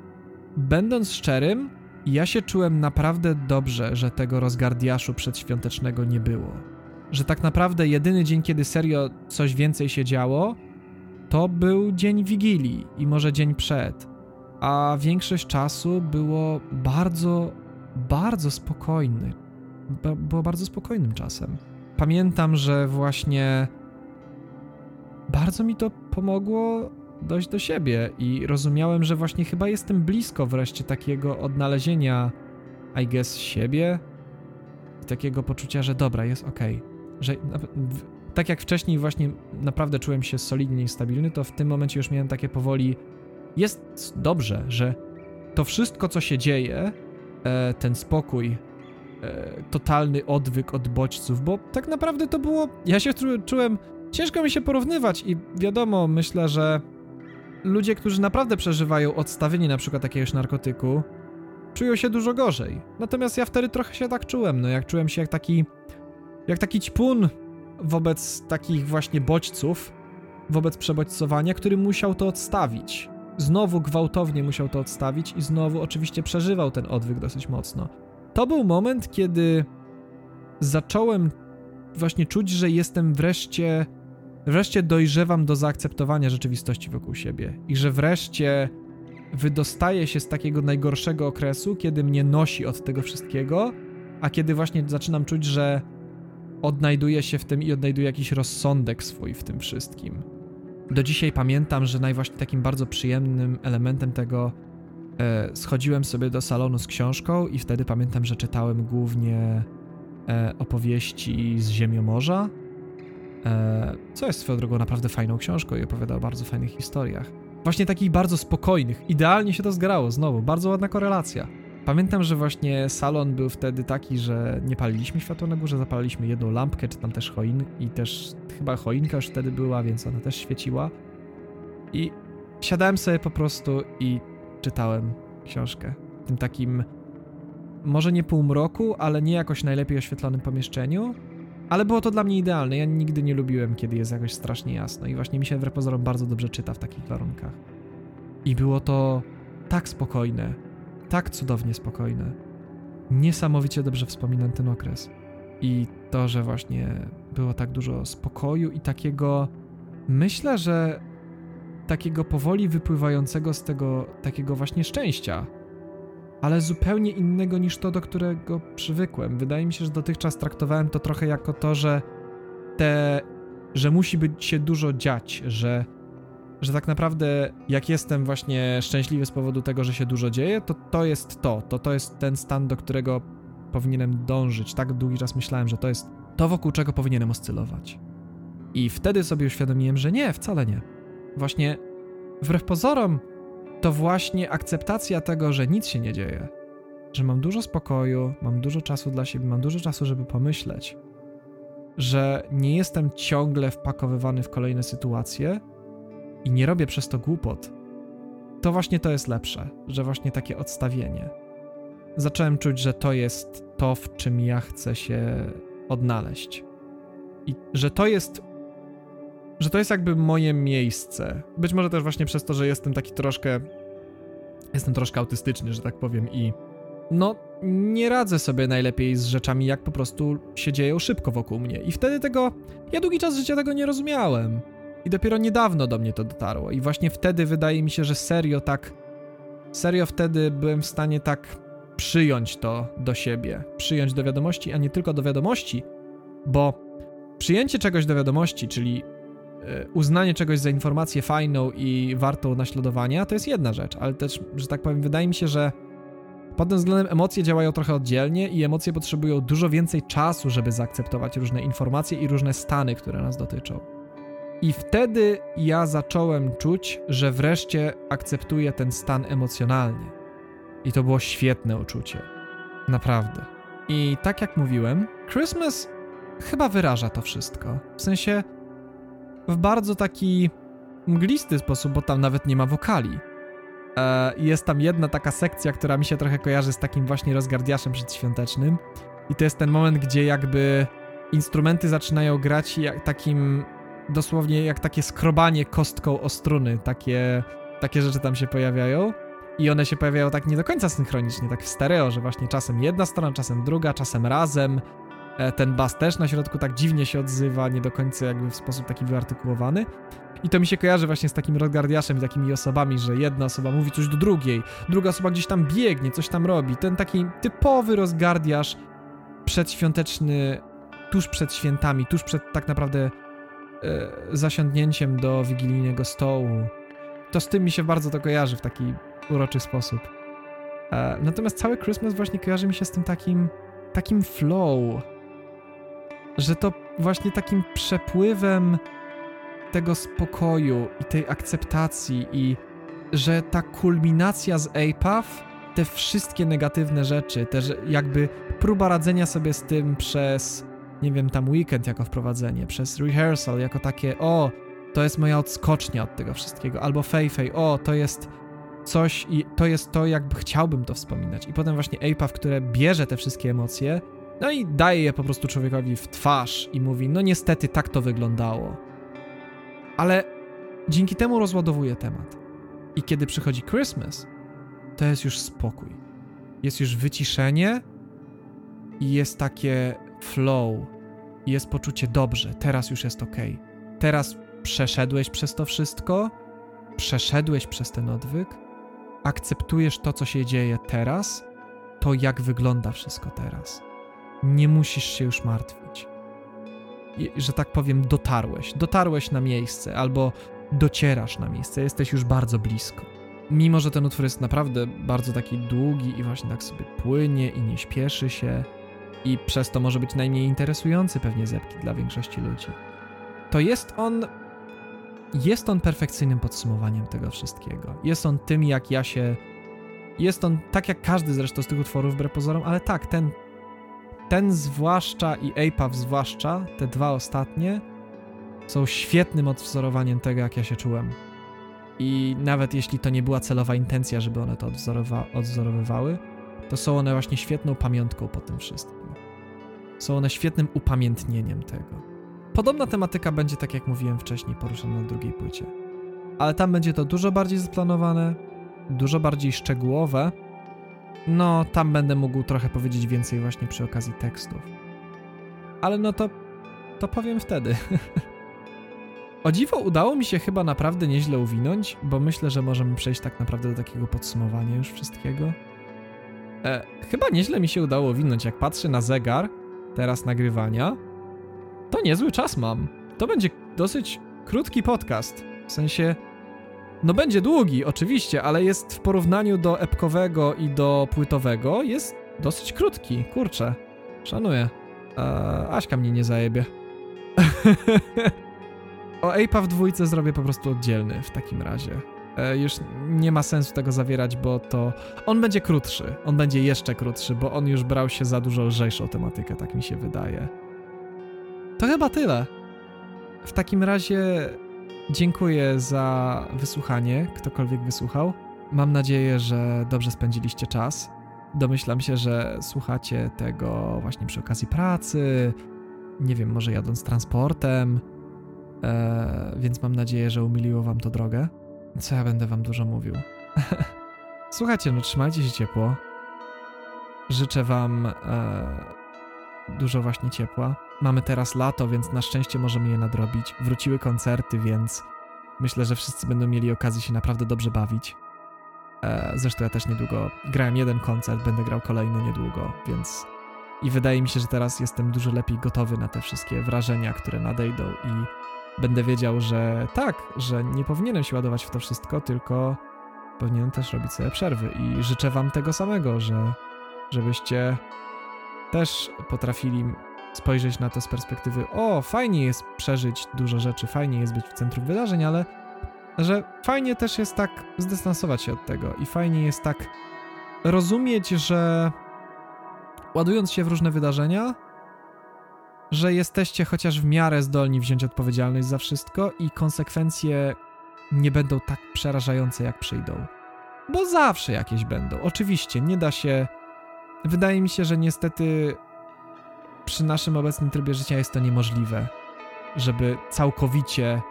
Będąc szczerym, ja się czułem naprawdę dobrze, że tego rozgardiaszu przedświątecznego nie było. Że tak naprawdę jedyny dzień, kiedy serio coś więcej się działo, to był dzień Wigilii i może dzień przed. A większość czasu było bardzo bardzo spokojny. Było bardzo spokojnym czasem. Pamiętam, że właśnie bardzo mi to pomogło dojść do siebie i rozumiałem, że właśnie chyba jestem blisko wreszcie takiego odnalezienia, I guess, siebie i takiego poczucia, że dobra, jest ok. Że tak jak wcześniej właśnie naprawdę czułem się solidnie i stabilny, to w tym momencie już miałem takie powoli jest dobrze, że to wszystko, co się dzieje, e, ten spokój, e, totalny odwyk od bodźców, bo tak naprawdę to było. Ja się czułem. Ciężko mi się porównywać, i wiadomo, myślę, że ludzie, którzy naprawdę przeżywają odstawienie na przykład jakiegoś narkotyku, czują się dużo gorzej. Natomiast ja wtedy trochę się tak czułem, no jak czułem się jak taki. jak taki ćpun wobec takich właśnie bodźców, wobec przebodźcowania, który musiał to odstawić znowu gwałtownie musiał to odstawić i znowu oczywiście przeżywał ten odwyk dosyć mocno. To był moment, kiedy zacząłem właśnie czuć, że jestem wreszcie, wreszcie dojrzewam do zaakceptowania rzeczywistości wokół siebie i że wreszcie wydostaję się z takiego najgorszego okresu, kiedy mnie nosi od tego wszystkiego, a kiedy właśnie zaczynam czuć, że odnajduję się w tym i odnajduję jakiś rozsądek swój w tym wszystkim. Do dzisiaj pamiętam, że najwłaściej takim bardzo przyjemnym elementem tego e, schodziłem sobie do salonu z książką i wtedy pamiętam, że czytałem głównie e, opowieści z Ziemiomorza, e, co jest swoją drogą naprawdę fajną książką i opowiada o bardzo fajnych historiach. Właśnie takich bardzo spokojnych. Idealnie się to zgrało, znowu, bardzo ładna korelacja. Pamiętam, że właśnie salon był wtedy taki, że nie paliliśmy światła na górze, zapaliliśmy jedną lampkę, czy tam też choin i też chyba choinka już wtedy była, więc ona też świeciła. I siadałem sobie po prostu i czytałem książkę. W tym takim, może nie półmroku, ale nie jakoś najlepiej oświetlonym pomieszczeniu. Ale było to dla mnie idealne. Ja nigdy nie lubiłem, kiedy jest jakoś strasznie jasno. I właśnie mi się wbrew pozorom bardzo dobrze czyta w takich warunkach. I było to tak spokojne, tak cudownie spokojne. Niesamowicie dobrze wspominam ten okres. I to, że właśnie było tak dużo spokoju i takiego, myślę, że takiego powoli wypływającego z tego takiego właśnie szczęścia, ale zupełnie innego niż to, do którego przywykłem. Wydaje mi się, że dotychczas traktowałem to trochę jako to, że te, że musi być się dużo dziać, że że tak naprawdę jak jestem właśnie szczęśliwy z powodu tego, że się dużo dzieje, to to jest to, to to jest ten stan, do którego powinienem dążyć. Tak długi czas myślałem, że to jest to, wokół czego powinienem oscylować. I wtedy sobie uświadomiłem, że nie, wcale nie. Właśnie wbrew pozorom, to właśnie akceptacja tego, że nic się nie dzieje, że mam dużo spokoju, mam dużo czasu dla siebie, mam dużo czasu, żeby pomyśleć, że nie jestem ciągle wpakowywany w kolejne sytuacje, i nie robię przez to głupot, to właśnie to jest lepsze, że właśnie takie odstawienie. Zacząłem czuć, że to jest to, w czym ja chcę się odnaleźć. I że to jest. Że to jest jakby moje miejsce. Być może też właśnie przez to, że jestem taki troszkę. Jestem troszkę autystyczny, że tak powiem, i no, nie radzę sobie najlepiej z rzeczami, jak po prostu się dzieją szybko wokół mnie. I wtedy tego. Ja długi czas życia tego nie rozumiałem. I dopiero niedawno do mnie to dotarło. I właśnie wtedy wydaje mi się, że serio tak. Serio wtedy byłem w stanie tak przyjąć to do siebie, przyjąć do wiadomości, a nie tylko do wiadomości, bo przyjęcie czegoś do wiadomości, czyli e, uznanie czegoś za informację fajną i wartą naśladowania, to jest jedna rzecz, ale też, że tak powiem, wydaje mi się, że pod tym względem emocje działają trochę oddzielnie i emocje potrzebują dużo więcej czasu, żeby zaakceptować różne informacje i różne stany, które nas dotyczą. I wtedy ja zacząłem czuć, że wreszcie akceptuję ten stan emocjonalnie. I to było świetne uczucie. Naprawdę. I tak jak mówiłem, Christmas chyba wyraża to wszystko. W sensie w bardzo taki mglisty sposób, bo tam nawet nie ma wokali. E, jest tam jedna taka sekcja, która mi się trochę kojarzy z takim właśnie rozgardiaszem przedświątecznym. I to jest ten moment, gdzie jakby instrumenty zaczynają grać takim dosłownie jak takie skrobanie kostką o struny, takie, takie rzeczy tam się pojawiają. I one się pojawiają tak nie do końca synchronicznie, tak w stereo, że właśnie czasem jedna strona, czasem druga, czasem razem. E, ten bas też na środku tak dziwnie się odzywa, nie do końca jakby w sposób taki wyartykułowany. I to mi się kojarzy właśnie z takim rozgardiaszem i takimi osobami, że jedna osoba mówi coś do drugiej, druga osoba gdzieś tam biegnie, coś tam robi. Ten taki typowy rozgardiasz przedświąteczny, tuż przed świętami, tuż przed tak naprawdę zasiądnięciem do wigilijnego stołu. To z tym mi się bardzo to kojarzy w taki uroczy sposób. E, natomiast cały Christmas właśnie kojarzy mi się z tym takim, takim flow, że to właśnie takim przepływem tego spokoju i tej akceptacji i że ta kulminacja z APAF, te wszystkie negatywne rzeczy, też jakby próba radzenia sobie z tym przez, nie wiem, tam weekend jako wprowadzenie, przez rehearsal jako takie, o, to jest moja odskocznia od tego wszystkiego, albo Fei, o, to jest coś i to jest to, jakby chciałbym to wspominać. I potem właśnie APAF, które bierze te wszystkie emocje, no i daje je po prostu człowiekowi w twarz i mówi, no niestety tak to wyglądało. Ale dzięki temu rozładowuje temat. I kiedy przychodzi Christmas, to jest już spokój. Jest już wyciszenie i jest takie flow. Jest poczucie dobrze, teraz już jest ok. Teraz przeszedłeś przez to wszystko, przeszedłeś przez ten odwyk, akceptujesz to, co się dzieje teraz, to jak wygląda wszystko teraz. Nie musisz się już martwić. I, że tak powiem, dotarłeś. Dotarłeś na miejsce, albo docierasz na miejsce, jesteś już bardzo blisko. Mimo, że ten utwór jest naprawdę bardzo taki długi i właśnie tak sobie płynie i nie śpieszy się, i przez to może być najmniej interesujący pewnie zepki dla większości ludzi, to jest on. Jest on perfekcyjnym podsumowaniem tego wszystkiego. Jest on tym, jak ja się. Jest on tak jak każdy zresztą z tych utworów wbrew pozorom, ale tak, ten. Ten zwłaszcza i Apav zwłaszcza, te dwa ostatnie, są świetnym odwzorowaniem tego, jak ja się czułem. I nawet jeśli to nie była celowa intencja, żeby one to odwzorowa- odwzorowywały, to są one właśnie świetną pamiątką po tym wszystkim. Są one świetnym upamiętnieniem tego. Podobna tematyka będzie, tak jak mówiłem wcześniej, poruszona na drugiej płycie. Ale tam będzie to dużo bardziej zaplanowane, dużo bardziej szczegółowe. No, tam będę mógł trochę powiedzieć więcej właśnie przy okazji tekstów. Ale no to, to powiem wtedy. O dziwo udało mi się chyba naprawdę nieźle uwinąć, bo myślę, że możemy przejść tak naprawdę do takiego podsumowania już wszystkiego. E, chyba nieźle mi się udało uwinąć, jak patrzę na zegar teraz nagrywania. To niezły czas mam. To będzie dosyć krótki podcast. W sensie, no będzie długi oczywiście, ale jest w porównaniu do epkowego i do płytowego jest dosyć krótki. Kurczę, szanuję. E, Aśka mnie nie zajebie. O Ape'a w dwójce zrobię po prostu oddzielny w takim razie. E, już nie ma sensu tego zawierać, bo to... On będzie krótszy. On będzie jeszcze krótszy, bo on już brał się za dużo lżejszą tematykę, tak mi się wydaje. To chyba tyle. W takim razie dziękuję za wysłuchanie, ktokolwiek wysłuchał. Mam nadzieję, że dobrze spędziliście czas. Domyślam się, że słuchacie tego właśnie przy okazji pracy, nie wiem, może jadąc transportem, e, więc mam nadzieję, że umiliło wam to drogę. Co ja będę wam dużo mówił. Słuchajcie, no trzymajcie się ciepło. Życzę wam e, dużo właśnie ciepła. Mamy teraz lato, więc na szczęście możemy je nadrobić. Wróciły koncerty, więc myślę, że wszyscy będą mieli okazję się naprawdę dobrze bawić. E, zresztą ja też niedługo grałem jeden koncert, będę grał kolejny niedługo, więc i wydaje mi się, że teraz jestem dużo lepiej gotowy na te wszystkie wrażenia, które nadejdą i będę wiedział, że tak, że nie powinienem się ładować w to wszystko, tylko powinienem też robić sobie przerwy i życzę wam tego samego, że żebyście też potrafili spojrzeć na to z perspektywy o, fajnie jest przeżyć dużo rzeczy, fajnie jest być w centrum wydarzeń, ale że fajnie też jest tak zdystansować się od tego i fajnie jest tak rozumieć, że ładując się w różne wydarzenia, że jesteście chociaż w miarę zdolni wziąć odpowiedzialność za wszystko i konsekwencje nie będą tak przerażające, jak przyjdą. Bo zawsze jakieś będą. Oczywiście, nie da się. Wydaje mi się, że niestety przy naszym obecnym trybie życia jest to niemożliwe, żeby całkowicie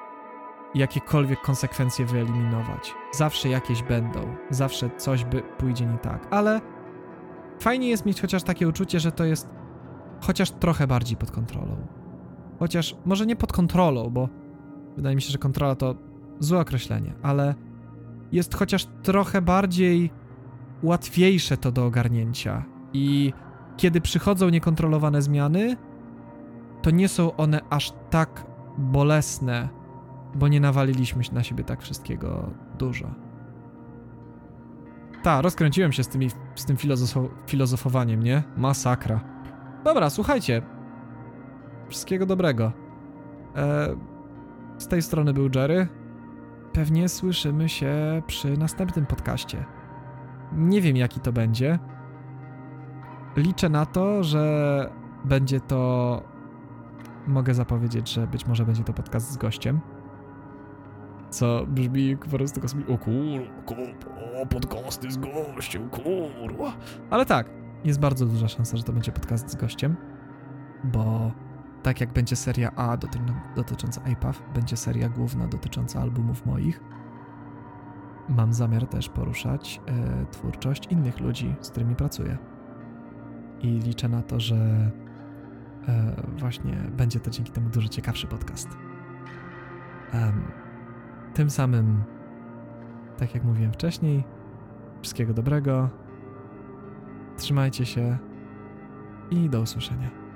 jakiekolwiek konsekwencje wyeliminować. Zawsze jakieś będą, zawsze coś by pójdzie nie tak, ale fajnie jest mieć chociaż takie uczucie, że to jest chociaż trochę bardziej pod kontrolą. Chociaż może nie pod kontrolą, bo wydaje mi się, że kontrola to złe określenie, ale jest chociaż trochę bardziej łatwiejsze to do ogarnięcia. I kiedy przychodzą niekontrolowane zmiany, to nie są one aż tak bolesne, bo nie nawaliliśmy na siebie tak wszystkiego dużo. Ta, rozkręciłem się z, tymi, z tym filozof filozofowaniem, nie? Masakra. Dobra, słuchajcie. Wszystkiego dobrego. E, z tej strony był Jerry. Pewnie słyszymy się przy następnym podcaście. Nie wiem, jaki to będzie. Liczę na to, że będzie to. Mogę zapowiedzieć, że być może będzie to podcast z gościem. Co brzmi po prostu kosmicznie. O kurwa, podcasty z gościem, kurwa. Ale tak, jest bardzo duża szansa, że to będzie podcast z gościem, bo tak jak będzie seria A doty dotycząca APAF, będzie seria główna dotycząca albumów moich. Mam zamiar też poruszać e, twórczość innych ludzi, z którymi pracuję. I liczę na to, że e, właśnie będzie to dzięki temu dużo ciekawszy podcast. Um, tym samym, tak jak mówiłem wcześniej, wszystkiego dobrego. Trzymajcie się i do usłyszenia.